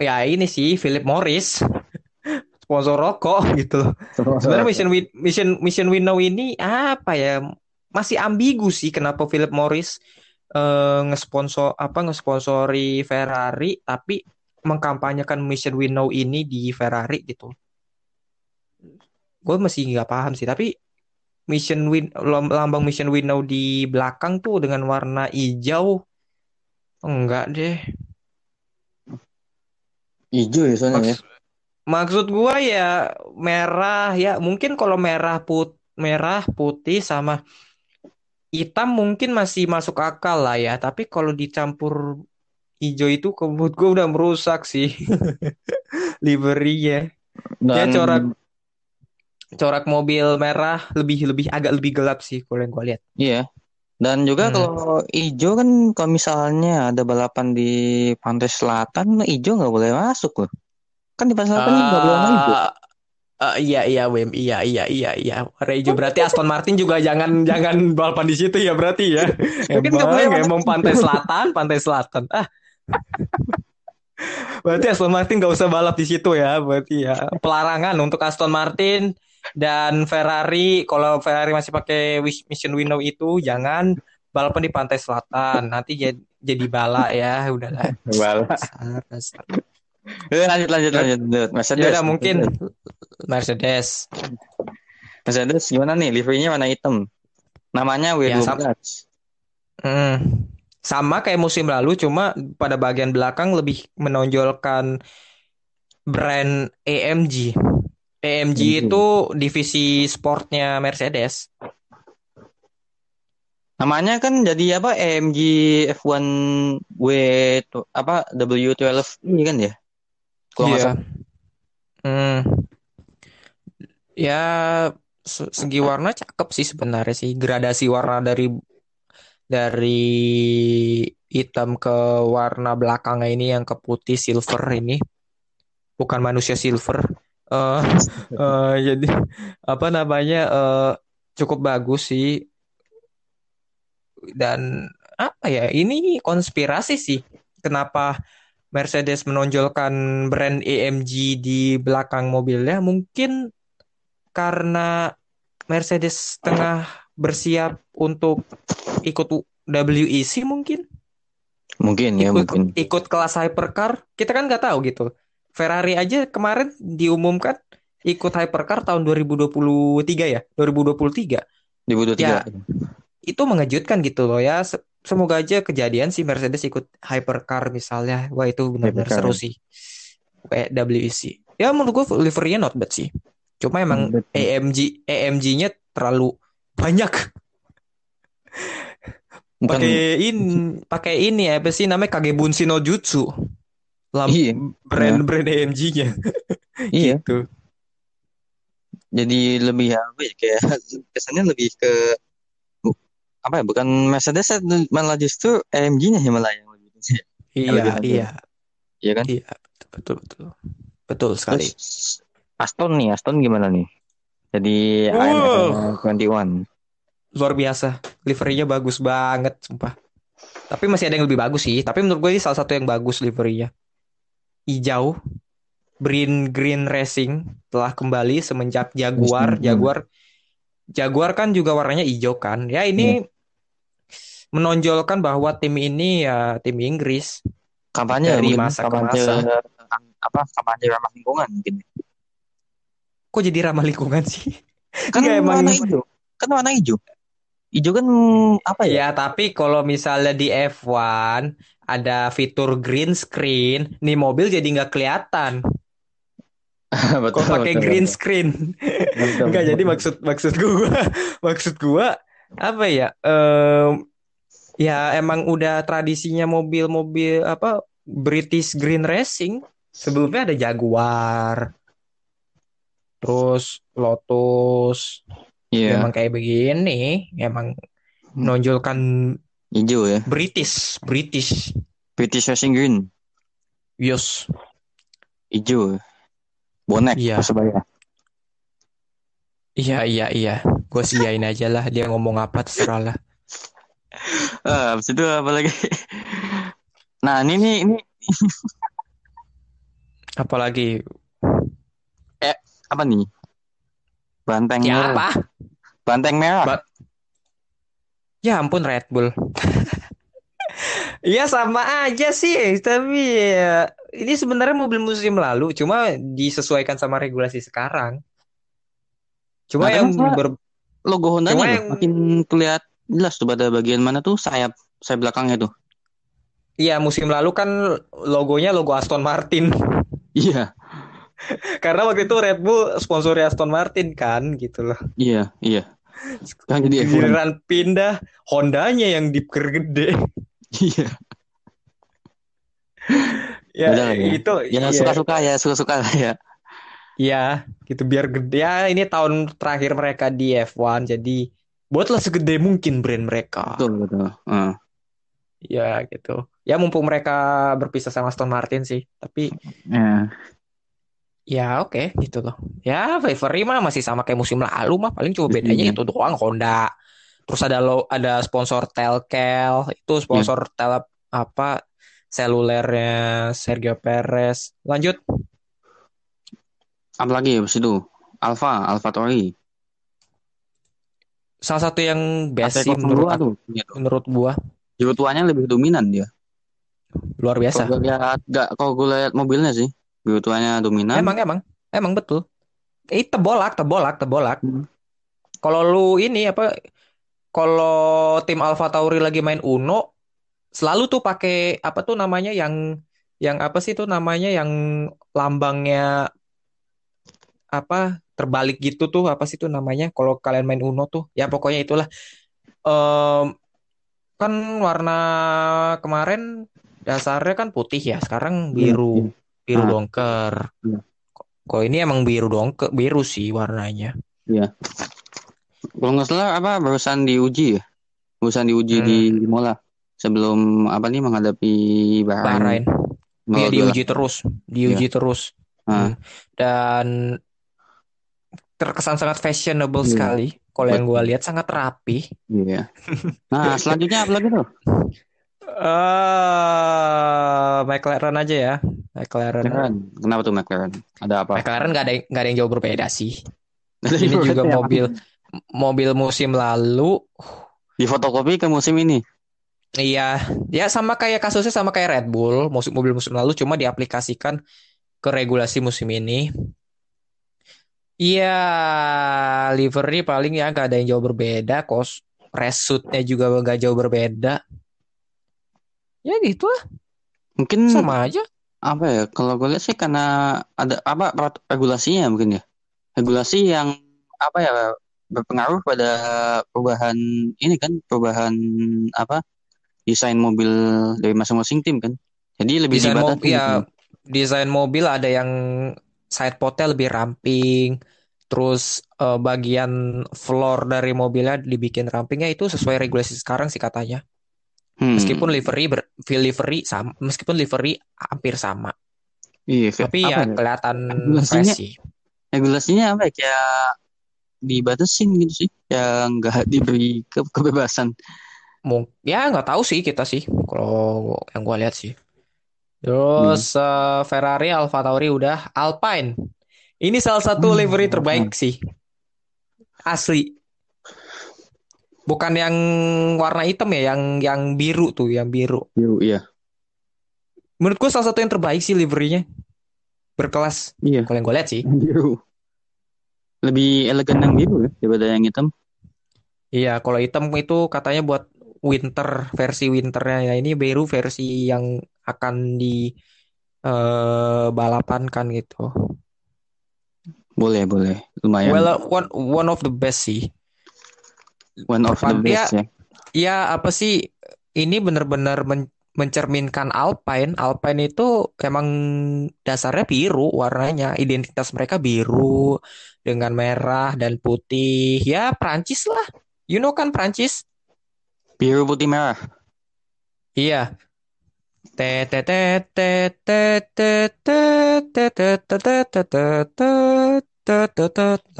ya ini sih Philip Morris sponsor rokok gitu loh. Sebenarnya Mission We, Mission Mission We Know ini apa ya? Masih ambigu sih kenapa Philip Morris eh, ngesponsor apa ngesponsori Ferrari tapi mengkampanyekan Mission We Know ini di Ferrari gitu. Gue masih nggak paham sih tapi Mission Win lambang Mission We Know di belakang tuh dengan warna hijau enggak deh. Hijau ya soalnya ya. Maks- maksud gua ya merah ya mungkin kalau merah put merah putih sama hitam mungkin masih masuk akal lah ya tapi kalau dicampur hijau itu menurut gua udah merusak sih liverinya ya Dan corak corak mobil merah lebih lebih agak lebih gelap sih kalau yang gua lihat iya. Dan juga Hmm. kalau hijau kan kalau misalnya ada balapan di pantai selatan, hijau nggak boleh masuk loh. Kan di pantai selatan nggak boleh warna ah, iya iya Wem iya iya iya iya. Hijau berarti Aston Martin juga jangan jangan balapan di situ ya berarti ya. Mungkin emang emang pantai selatan pantai selatan. Ah. Berarti Aston Martin nggak usah balap di situ ya berarti ya. Pelarangan untuk Aston Martin dan Ferrari kalau Ferrari masih pakai Wish- Mission Window itu jangan balapan di pantai selatan. Nanti jadi jadi bala ya udahlah. Bala. Dasar, dasar. Eh, lanjut lanjut lanjut. lanjut. ya Mercedes. udah mungkin Mercedes Mercedes gimana nih? Liverynya warna hitam. Namanya Ya, W12. sama. Hmm. Sama kayak musim lalu, cuma pada bagian belakang lebih menonjolkan brand AMG. AMG AMG. itu divisi sportnya Mercedes. Namanya kan jadi apa? AMG F1 W apa W12 ini kan ya? Kalau nggak Iya. salah. Hmm. Ya, se- segi warna cakep sih sebenarnya sih. Gradasi warna dari dari hitam ke warna belakangnya ini yang ke putih silver ini. Bukan manusia silver. Eh eh, jadi apa namanya eh cukup bagus sih dan apa ya ini konspirasi sih kenapa Mercedes menonjolkan brand AMG di belakang mobilnya mungkin karena Mercedes tengah bersiap untuk ikut WEC mungkin Mungkin ya, ikut mungkin. ikut kelas hypercar kita kan nggak tahu gitu Ferrari aja kemarin diumumkan ikut hypercar tahun 2023 ya 2023 Di 23. Ya. itu mengejutkan gitu loh ya semoga aja kejadian si Mercedes ikut hypercar misalnya. Wah itu benar-benar seru sih. Kayak WEC ya menurut gue liverynya not bad sih. Cuma emang. AMG AMG-nya terlalu banyak. Pakai ini pakai ini ya apa sih namanya? Kagebunshi no Jutsu. Iya. brand-brand AMG-nya iya. gitu. Jadi lebih apa ya kayak kesannya lebih ke apa ya? Bukan Mercedes malah justru AMG-nya yang malah yang lebih iya lebih bagus. iya Iya kan? iya betul betul betul sekali Terus Aston nih, Aston gimana nih? Jadi Wow. AMR 21. luar biasa liverynya bagus banget sumpah tapi masih ada yang lebih bagus sih tapi menurut gue ini salah satu yang bagus liverynya hijau green green racing telah kembali semenjak Jaguar Hmm. Jaguar Jaguar kan juga warnanya hijau kan ya ini menonjolkan bahwa tim ini ya tim Inggris Kampanye Dari masa ke masa. apa kampanye ramah lingkungan mungkin. kok jadi ramah lingkungan sih Kan Nggak, emang- warna hijau. Kan warna hijau. Hijau kan apa ya? Ya, tapi kalau misalnya di F1 ada fitur green screen, nih mobil jadi nggak kelihatan. betul. Kok pakai green betul. screen? Betul, Enggak, betul. jadi maksud maksud gua maksud gua apa ya? Em, ya emang udah tradisinya mobil-mobil apa British Green Racing. Sebelumnya ada Jaguar. Terus Lotus. Iya, Emang kayak begini, emang menonjolkan hijau ya. British, British. British Racing Green, Yus. hijau. Bonek Iya. Persebaya. Iya, iya, iya. Gue siain aja lah. Dia ngomong apa terserah lah. Ah, habis itu apa lagi? Nah, ini nih ini Apalagi apa nih? Banteng ya merah. apa? Banteng merah. Ba- Ya ampun Red Bull. Iya sama aja sih, tapi ya, ini sebenarnya mobil musim lalu, cuma disesuaikan sama regulasi sekarang. Cuma Nah, yang ber- Logo Honda-nya Cuma yang- makin kelihatan jelas tuh pada bagian mana tuh sayap sayap belakangnya tuh. Iya musim lalu kan logonya logo Aston Martin. Iya, Karena waktu itu Red Bull sponsori Aston Martin kan gitu loh. iya, iya. Sekarang jadi F1. Giliran pindah Hondanya yang dipergede. Iya. Ya Udah ya. itu Ya iya. suka-suka ya, suka-suka lah ya. Iya, gitu biar gede. Ya, ini tahun terakhir mereka di F1, jadi buatlah segede mungkin brand mereka. Betul, betul. Heeh. Ya, gitu. Ya, mumpung mereka berpisah sama Aston Martin sih. Tapi, Ya. ya oke, gitu loh. Ya, Livery mah masih sama kayak musim lalu mah. Paling cuma bedanya Iya. itu doang Honda. Terus ada lo, ada sponsor Telkel, itu sponsor Iya. tel apa selulernya Sergio Perez. Lanjut. Apa lagi habis itu? Alfa, Alfa Tauri. Salah satu yang best sih AT02 menurut tuh. Gitu. menurut gua Juru tuanya lebih dominan dia. luar biasa. Kalau gue lihat, nggak, kalau gue lihat mobilnya sih, juru tuanya dominan. Emang emang emang betul. Eh tebolak, tebolak, tebolak. Hmm. Kalau lu ini apa? Kalau tim Alpha Tauri lagi main Uno, selalu tuh pakai apa tuh namanya yang yang apa sih tuh namanya yang lambangnya apa terbalik gitu tuh apa sih tuh namanya kalau kalian main Uno tuh. Ya pokoknya itulah. Em, kan warna kemarin dasarnya kan putih ya sekarang biru biru Ah. dongker. Iya. kalau ini emang biru dongker biru sih warnanya. Kalau nggak salah apa barusan diuji ya, barusan diuji Hmm. di Imola sebelum apa nih menghadapi Bahrain. Bahrain 28. diuji terus, diuji terus. Ah. Hmm. Dan terkesan sangat fashionable Iya. sekali. Kalau yang gue lihat sangat rapi. Iya. Nah selanjutnya apa lagi tuh? Eh, McLaren aja ya. McLaren. McLaren. Kenapa tuh McLaren? Ada apa? McLaren gak ada nggak ada yang jauh berbeda sih. Ini juga mobil mobil musim lalu. Di fotokopi ke musim ini. Iya, ya sama kayak kasusnya sama kayak Red Bull, musim mobil musim lalu cuma diaplikasikan ke regulasi musim ini. Iya, livery paling ya gak ada yang jauh berbeda, kos resutnya juga gak jauh berbeda. Ya gitu lah, Mungkin sama aja. apa ya? Kalau gue lihat sih karena ada apa regulasinya mungkin ya. Regulasi yang apa ya berpengaruh pada perubahan ini kan perubahan apa desain mobil dari masing-masing tim kan. Jadi lebih Desain dibatasi mobil, ya, desain mobil ada yang side potnya lebih ramping, terus eh, bagian floor dari mobilnya dibikin ramping ya itu sesuai regulasi sekarang sih katanya. Hmm. Meskipun livery ber, feel livery sama, meskipun livery hampir sama, Iya, tapi apa ya kelihatan Regulasinya- sih. regulasinya apa ya kayak dibatasin gitu sih yang nggak diberi ke kebebasan Mung- ya nggak tahu sih kita sih, kalau yang gua lihat sih. Terus eh, Ferrari, Alfa Tauri udah, Alpine. Ini salah satu Hmm, livery terbaik sih, asli. Bukan yang warna hitam ya, yang yang biru tuh, yang biru. biru iya Menurut gua salah satu yang terbaik sih liverynya, berkelas. iya Kalau yang gue lihat sih. biru lebih elegan yang biru ya daripada yang hitam Iya, kalau hitam itu katanya buat winter versi winternya ya ini biru versi yang akan di eh, balapankan gitu. boleh boleh lumayan Well, uh, one one of the best sih. one of the Pan- best ya Ya apa sih? Ini benar-benar men- mencerminkan Alpine. Alpine itu emang dasarnya biru warnanya, identitas mereka biru dengan merah dan putih. Ya Prancis lah. You know kan Prancis? Biru putih merah. Iya.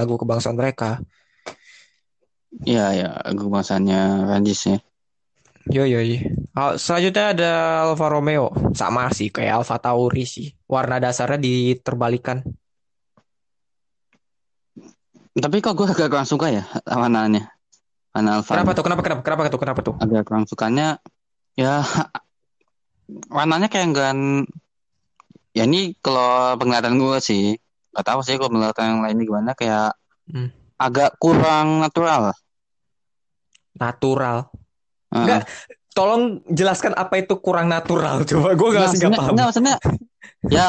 Lagu kebangsaan mereka. Iya iya lagu kebangsaannya Prancis ya. Yo yo. Selanjutnya ada Alfa Romeo. Sama sih kayak Alfa Tauri sih. Warna dasarnya diterbalikan. Tapi kok gue agak kurang suka ya warnanya. Alfa. Kenapa tuh? Kenapa kenapa kenapa tuh? Kenapa tuh? Agak kurang sukanya ya warnanya kayak enggak ya ini kalau penglihatan gue sih nggak tahu sih kalau penglihatan yang lainnya gimana kayak Hmm. agak kurang natural. Natural. Heeh. Enggak, tolong jelaskan apa itu kurang natural. Coba gue gak Nah, masih nggak paham. nggak, maksudnya ya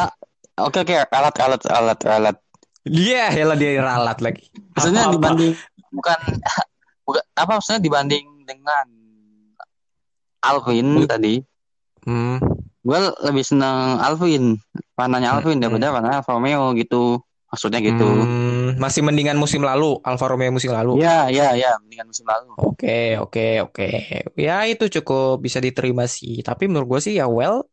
oke oke alat alat alat alat Dia ya dia ralat lagi. maksudnya Apa-apa. dibanding bukan bukan apa maksudnya dibanding dengan Alvin tadi Hmm. gue lebih seneng Alvin warnanya Alvin Hmm. daripada warna Alfa Romeo gitu maksudnya gitu Hmm, masih mendingan musim lalu, Alfa Romeo musim lalu. ya ya ya mendingan musim lalu Oke, oke, oke. Ya itu cukup bisa diterima sih. Tapi menurut gue sih ya well,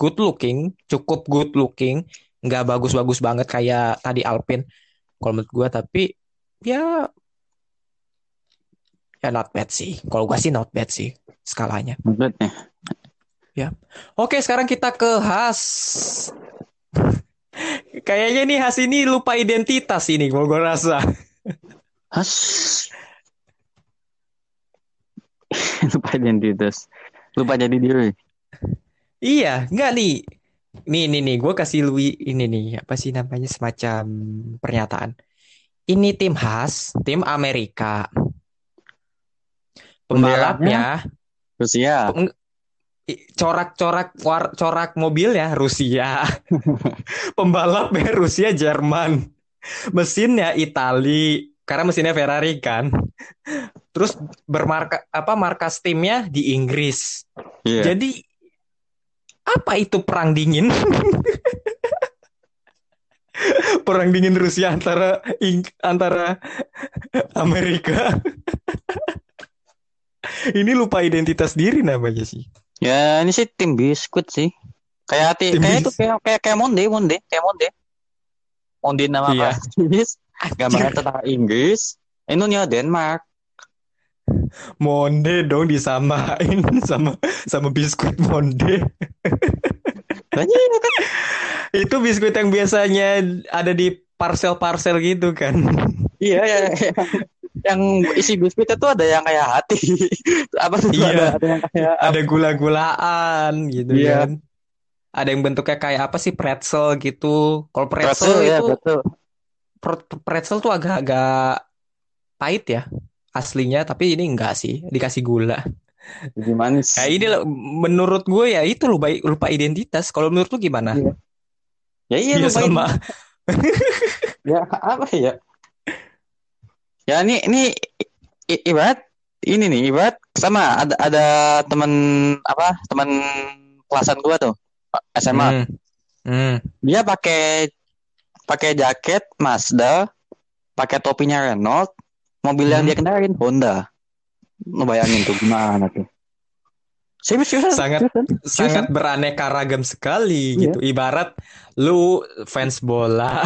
good looking, cukup good looking. Nggak bagus-bagus banget kayak tadi Alpine. Kalau menurut gue, tapi ya ya not bad sih. Kalau gue sih not bad sih skalanya. Maksudnya, Oke, sekarang kita ke Has. Kayaknya nih Has ini lupa identitas ini, kalau gue rasa. has lupa identitas lupa jadi diri Iya, enggak nih. Nih, nih, nih, gue kasih Lui ini nih, apa sih namanya semacam pernyataan. Ini tim khas, tim Amerika. Pembalapnya, Rusia i- corak-corak war- corak mobil ya Rusia. Pembalapnya Rusia Jerman. Mesinnya Itali, karena mesinnya Ferrari kan. Terus bermarka apa markas timnya di Inggris. Iya. Jadi apa itu perang dingin? perang dingin Rusia antara Ing- antara Amerika. Ini lupa identitas diri namanya sih. Ya ini sih tim biskuit sih. Kayak ti Tim kayak itu kayak kayak kayak Monde Monde kayak Monde. Monde nama Iya. Prancis, gambarnya tentang Inggris. Ininya Denmark. Monde dong disamain sama sama biskuit Monde. Banyak kan? Itu biskuit yang biasanya ada di parcel-parcel gitu kan. Iya ya. Yang isi biskuit itu ada yang kayak hati. Apa tuh Iya. ada, ada yang kayak Ada gula-gulaan gitu Iya. kan. Ada yang bentuknya kayak apa sih pretzel gitu. Kalau pretzel, pretzel ya itu betul. Pre- pretzel tuh agak-agak pahit ya aslinya tapi ini enggak sih dikasih gula Jadi manis. kayak ini menurut gue ya itu lupa lupa identitas kalau menurut lu gimana Iya. Ya iya Iya, lupain. sama Ya apa ya? Ya ini ini ibarat ini nih ibarat sama ada ada teman apa teman kelasan gua tuh SMA Hmm. Hmm. dia pakai pakai jaket Mazda pakai topinya Renault mobil yang Hmm. dia kendarin Honda lu bayangin tuh gimana tuh serius seriusan Sangat- seriusan. sangat beraneka ragam sekali Iya. gitu ibarat lu fans bola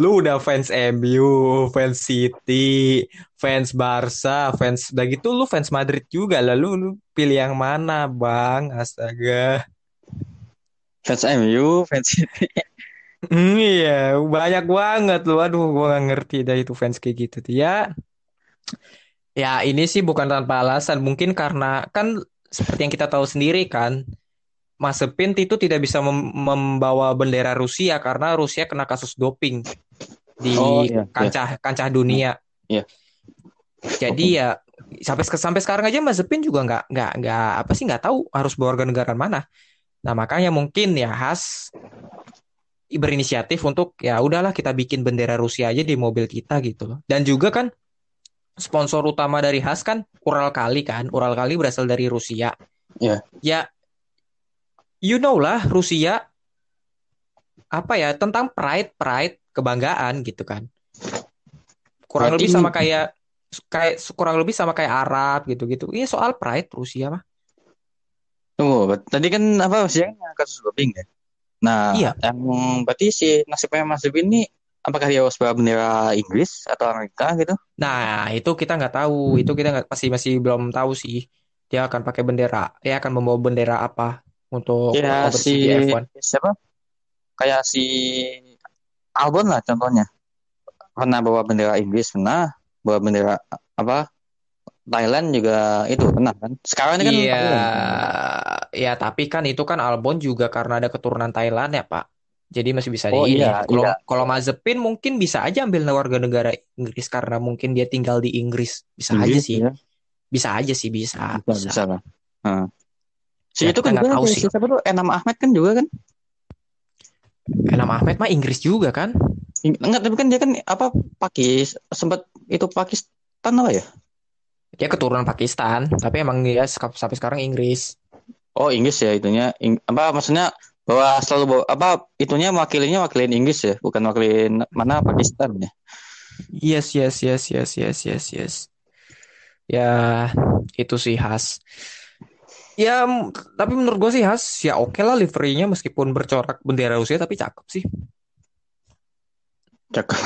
lu udah fans MU fans City fans Barca fans udah gitu lu fans Madrid juga lalu lu pilih yang mana bang astaga fans MU fans City Hmm, iya, banyak banget loh. Aduh, gua nggak ngerti dah itu fans kayak gitu tuh. Ya, ya ini sih bukan tanpa alasan. Mungkin karena kan seperti yang kita tahu sendiri kan, Mazepin itu tidak bisa mem- membawa bendera Rusia karena Rusia kena kasus doping di Oh, iya, iya. kancah kancah dunia. Iya. Jadi ya sampai sampai sekarang aja Mazepin juga nggak nggak nggak apa sih nggak tahu harus bawa warga negara mana. Nah makanya mungkin ya Has berinisiatif untuk ya udahlah kita bikin bendera Rusia aja di mobil kita gitu loh. Dan juga kan sponsor utama dari Has kan Ural Kali kan. Ural Kali berasal dari Rusia. Iya. Ya you know lah Rusia apa ya tentang pride pride kebanggaan gitu kan. Kurang Berarti lebih ini- sama kayak kayak kurang lebih sama kayak Arab gitu-gitu. Iya soal pride Rusia mah. Tunggu, Oh, tadi kan apa siang kasus doping ya? Nah, Iya. yang berarti si nasibnya Mas Zubin ini apakah dia bawa bendera Inggris atau Amerika gitu? Nah, itu kita nggak tahu. Itu kita nggak masih masih belum tahu sih. Dia akan pakai bendera. Dia akan membawa bendera apa untuk Ya si di F1. siapa? Kayak si Albon lah contohnya. Pernah bawa bendera Inggris, pernah bawa bendera apa? Thailand juga itu pernah kan? Sekarang ini kan Iya, ya tapi kan itu kan Albon juga karena ada keturunan Thailand ya Pak. Jadi masih bisa Oh di iya, Kalau iya. kalau Mazepin mungkin bisa aja ambil warga negara Inggris karena mungkin dia tinggal di Inggris. Bisa aja Inggris, sih. ya. Bisa aja sih bisa. Bisa, bisa lah. Heeh. Si Ya, itu kan juga tahu si sih. siapa tuh Enam Ahmed kan juga kan? Enam Ahmed mah Inggris juga kan? Enggak, tapi kan dia kan apa Pakis sempat itu Pakistan apa ya? Dia keturunan Pakistan, tapi emang dia sampai sekarang Inggris. Oh Inggris ya itunya Ing- apa maksudnya bahwa selalu bawa, apa itunya wakilinya wakilin Inggris ya bukan wakilin mana Pakistan ya Yes, yes, yes, yes, yes, yes, yes. Ya, itu sih khas. Ya, tapi menurut gue sih khas. Ya oke lah liverynya meskipun bercorak bendera Rusia tapi cakep sih. cakep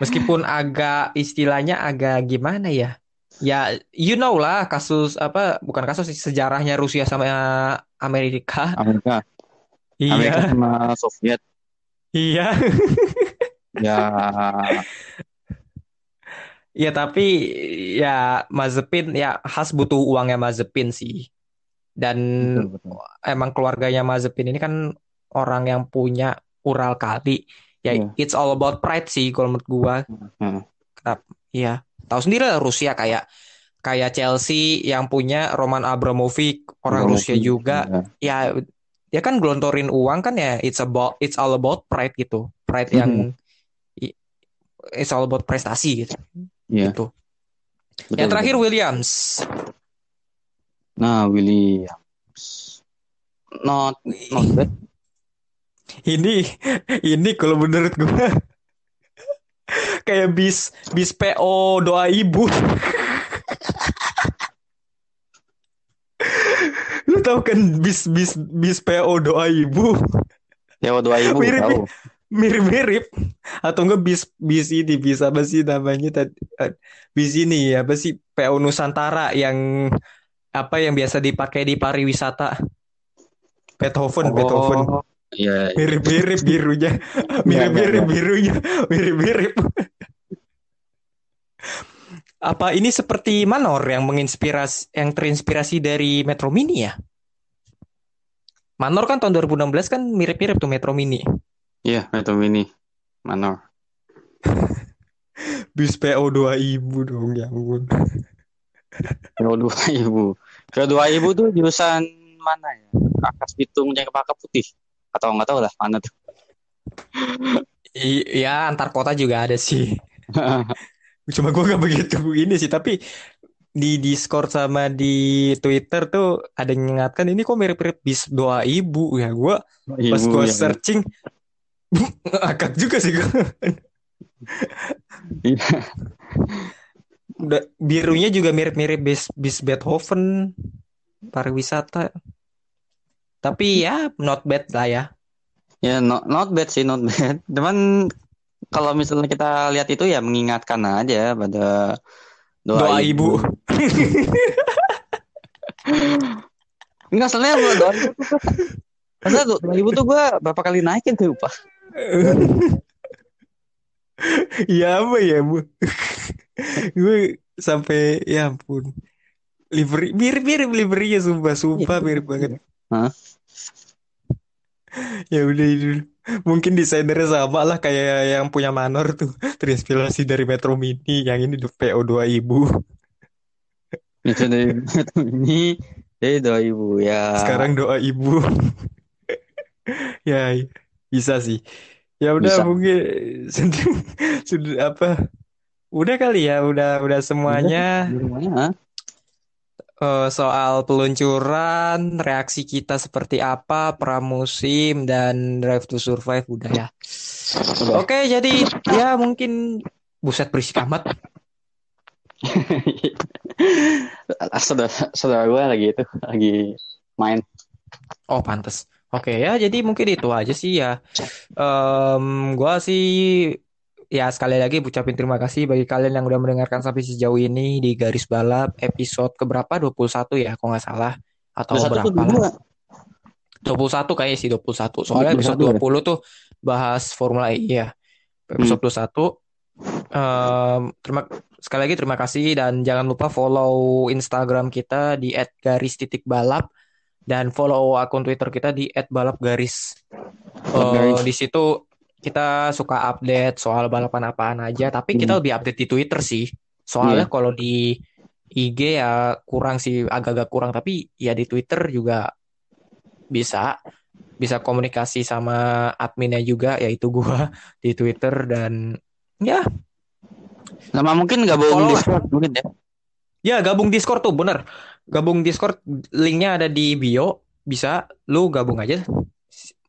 Meskipun agak istilahnya agak gimana ya? Ya, you know lah kasus apa? Bukan kasus sih sejarahnya Rusia sama Amerika. Amerika Amerika Iya, sama Soviet iya. ya Ya tapi ya Mazepin ya khas butuh uangnya Mazepin sih. Dan betul betul emang keluarganya Mazepin ini kan orang yang punya Ural Kali. Ya Iya. it's all about pride sih kalau menurut gua. Hmm. Kenapa? Iya. Tahu sendiri lah Rusia kayak kayak Chelsea yang punya Roman Abramovich orang Abramovich, Rusia juga. ya. Ya dia kan gelontorin uang kan ya it's about it's all about pride gitu. Pride Hmm. yang it's all about prestasi gitu. Gitu. betul, Yang terakhir betul. Williams. nah Williams not not bad Ini ini kalau menurut gua kayak bis bis PO doa ibu. Lu tahu kan bis bis bis PO doa ibu ya dua ibu Mirip, tahu mirip-mirip. Atau enggak bis bis ini bis apa sih namanya tadi? Eh, bis ini apa sih? PO Nusantara yang apa yang biasa dipakai di pariwisata. Beethoven Beethoven. Oh iya iya. mirip-mirip birunya. Mirip-mirip birunya. Mirip-mirip. Apa ini seperti Manor yang menginspirasi yang terinspirasi dari Metro Mini ya? Manor kan tahun 2016 kan mirip-mirip tuh Metro Mini iya Metro Mini Manor bis PO 2000 dong ya ampun ibu. Kilo dua ibu tuh jurusan mana ya? Akas Bitung Cempaka Putih. Atau nggak tahu lah mana tuh. I- ya antar kota juga ada sih cuma gue gak begitu ini sih tapi di Discord sama di Twitter tuh ada yang mengingatkan ini kok mirip-mirip bis doa ibu ya gue pas gue ya. searching akak juga sih gue Iya. udah birunya juga mirip-mirip bis bis Beethoven pariwisata tapi ya not bad lah ya Ya not, not bad sih not bad. Cuman kalau misalnya kita lihat itu ya mengingatkan aja pada doa, doa ibu Enggak soalnya gua doa ibu tuh Masa doa ibu tuh gue berapa kali naikin tuh lupa. Ya apa ya bu? Gue sampai ya ampun. Livery mirip-mirip liverynya sumpah sumpah mirip banget. Hah? ya udah itu. Mungkin desainernya sama lah kayak yang punya Manor tuh. Terinspirasi dari Metro Mini yang ini PO 2000 Itu dari ini jadi doa ibu ya. sekarang doa ibu. Ya bisa sih ya udah Bisa. mungkin sudah, sudah apa udah kali ya udah udah semuanya rumahnya, eh, soal peluncuran reaksi kita seperti apa pramusim dan Drive to Survive udah ya Udah. oke jadi ya mungkin buset berisik amat saudara saudara gue lagi itu lagi main. Oh, pantes. Oke ya, jadi mungkin itu aja sih ya. Em, gua sih ya sekali lagi ucapin terima kasih bagi kalian yang udah mendengarkan sampai sejauh ini di Garis Balap episode keberapa? 21 ya, kalau nggak salah. Atau 21 tuh berapa lah. 22. 21 kayaknya sih 21. Soalnya 21 episode ya? 20 tuh bahas Formula E ya. Episode 21 em, terima sekali lagi terima kasih dan jangan lupa follow Instagram kita di @garis_balap dan follow akun Twitter kita di @balapgaris. Balap garis. di situ kita suka update soal balapan apaan aja, tapi kita Hmm. lebih update di Twitter sih. Soalnya kalau di IG ya kurang sih, agak-agak kurang, tapi ya di Twitter juga bisa bisa komunikasi sama adminnya juga yaitu gua di Twitter dan ya Sama mungkin gabung Follow. Discord mungkin ya. ya gabung Discord tuh bener gabung Discord linknya ada di bio. Bisa lu gabung aja.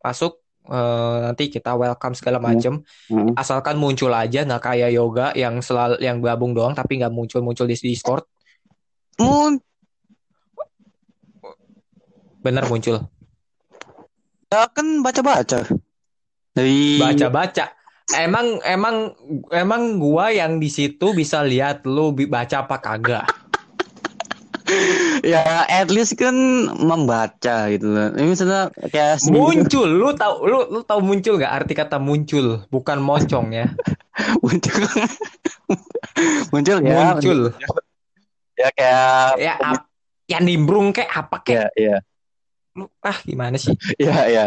Masuk eh, nanti kita welcome segala macem. Heeh. asalkan muncul aja nggak kayak yoga yang selalu yang gabung doang tapi nggak muncul muncul di Discord. Mun bener muncul. Ya kan baca-baca. Dari baca-baca. Emang emang emang gua yang di situ bisa lihat lu baca apa kagak ya at least kan membaca gitu loh. Ini misalnya kayak muncul. Lu tahu lu lu tahu muncul nggak arti kata muncul? Bukan moncong ya. Muncul. Muncul ya. Muncul. Ya kayak ya ap- ya nimbrung kayak apa kayak ya ya. Lu ah gimana sih? Ya ya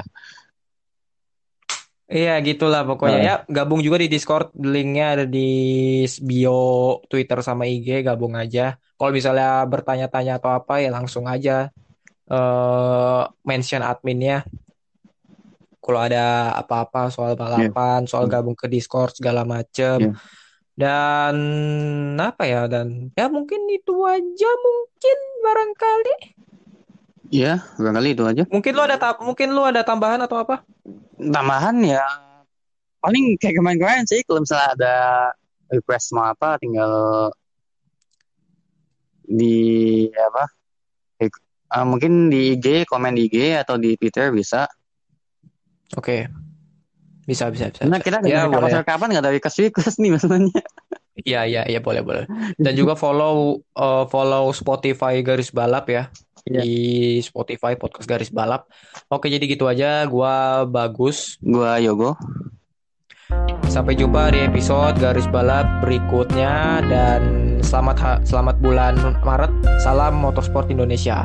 Iya gitulah pokoknya. Nah. ya gabung juga di Discord. Linknya ada di bio Twitter sama IG gabung aja. Kalau misalnya bertanya-tanya atau apa ya langsung aja eh mention adminnya. Kalau ada apa-apa soal balapan soal gabung ke Discord segala macem. Iya. dan apa ya dan ya mungkin itu aja mungkin barangkali ya barangkali itu aja mungkin lu ada mungkin lu ada tambahan atau apa tambahan ya paling kayak kemarin-kemarin sih kalau misalnya ada request mau apa tinggal di apa eh, mungkin di IG komen di IG atau di Twitter bisa oke bisa bisa bisa, bisa. kita ya nggak tahu boleh kapan nggak ada request request nih masalahnya Iya iya iya boleh boleh. Dan juga follow eh, follow Spotify Garis Balap ya. Iya. Di Spotify podcast Garis Balap. Oke, jadi gitu aja. Gua bagus. gua Yogo Sampai jumpa di episode Garis Balap berikutnya dan selamat selamat bulan Maret. Salam motorsport Indonesia.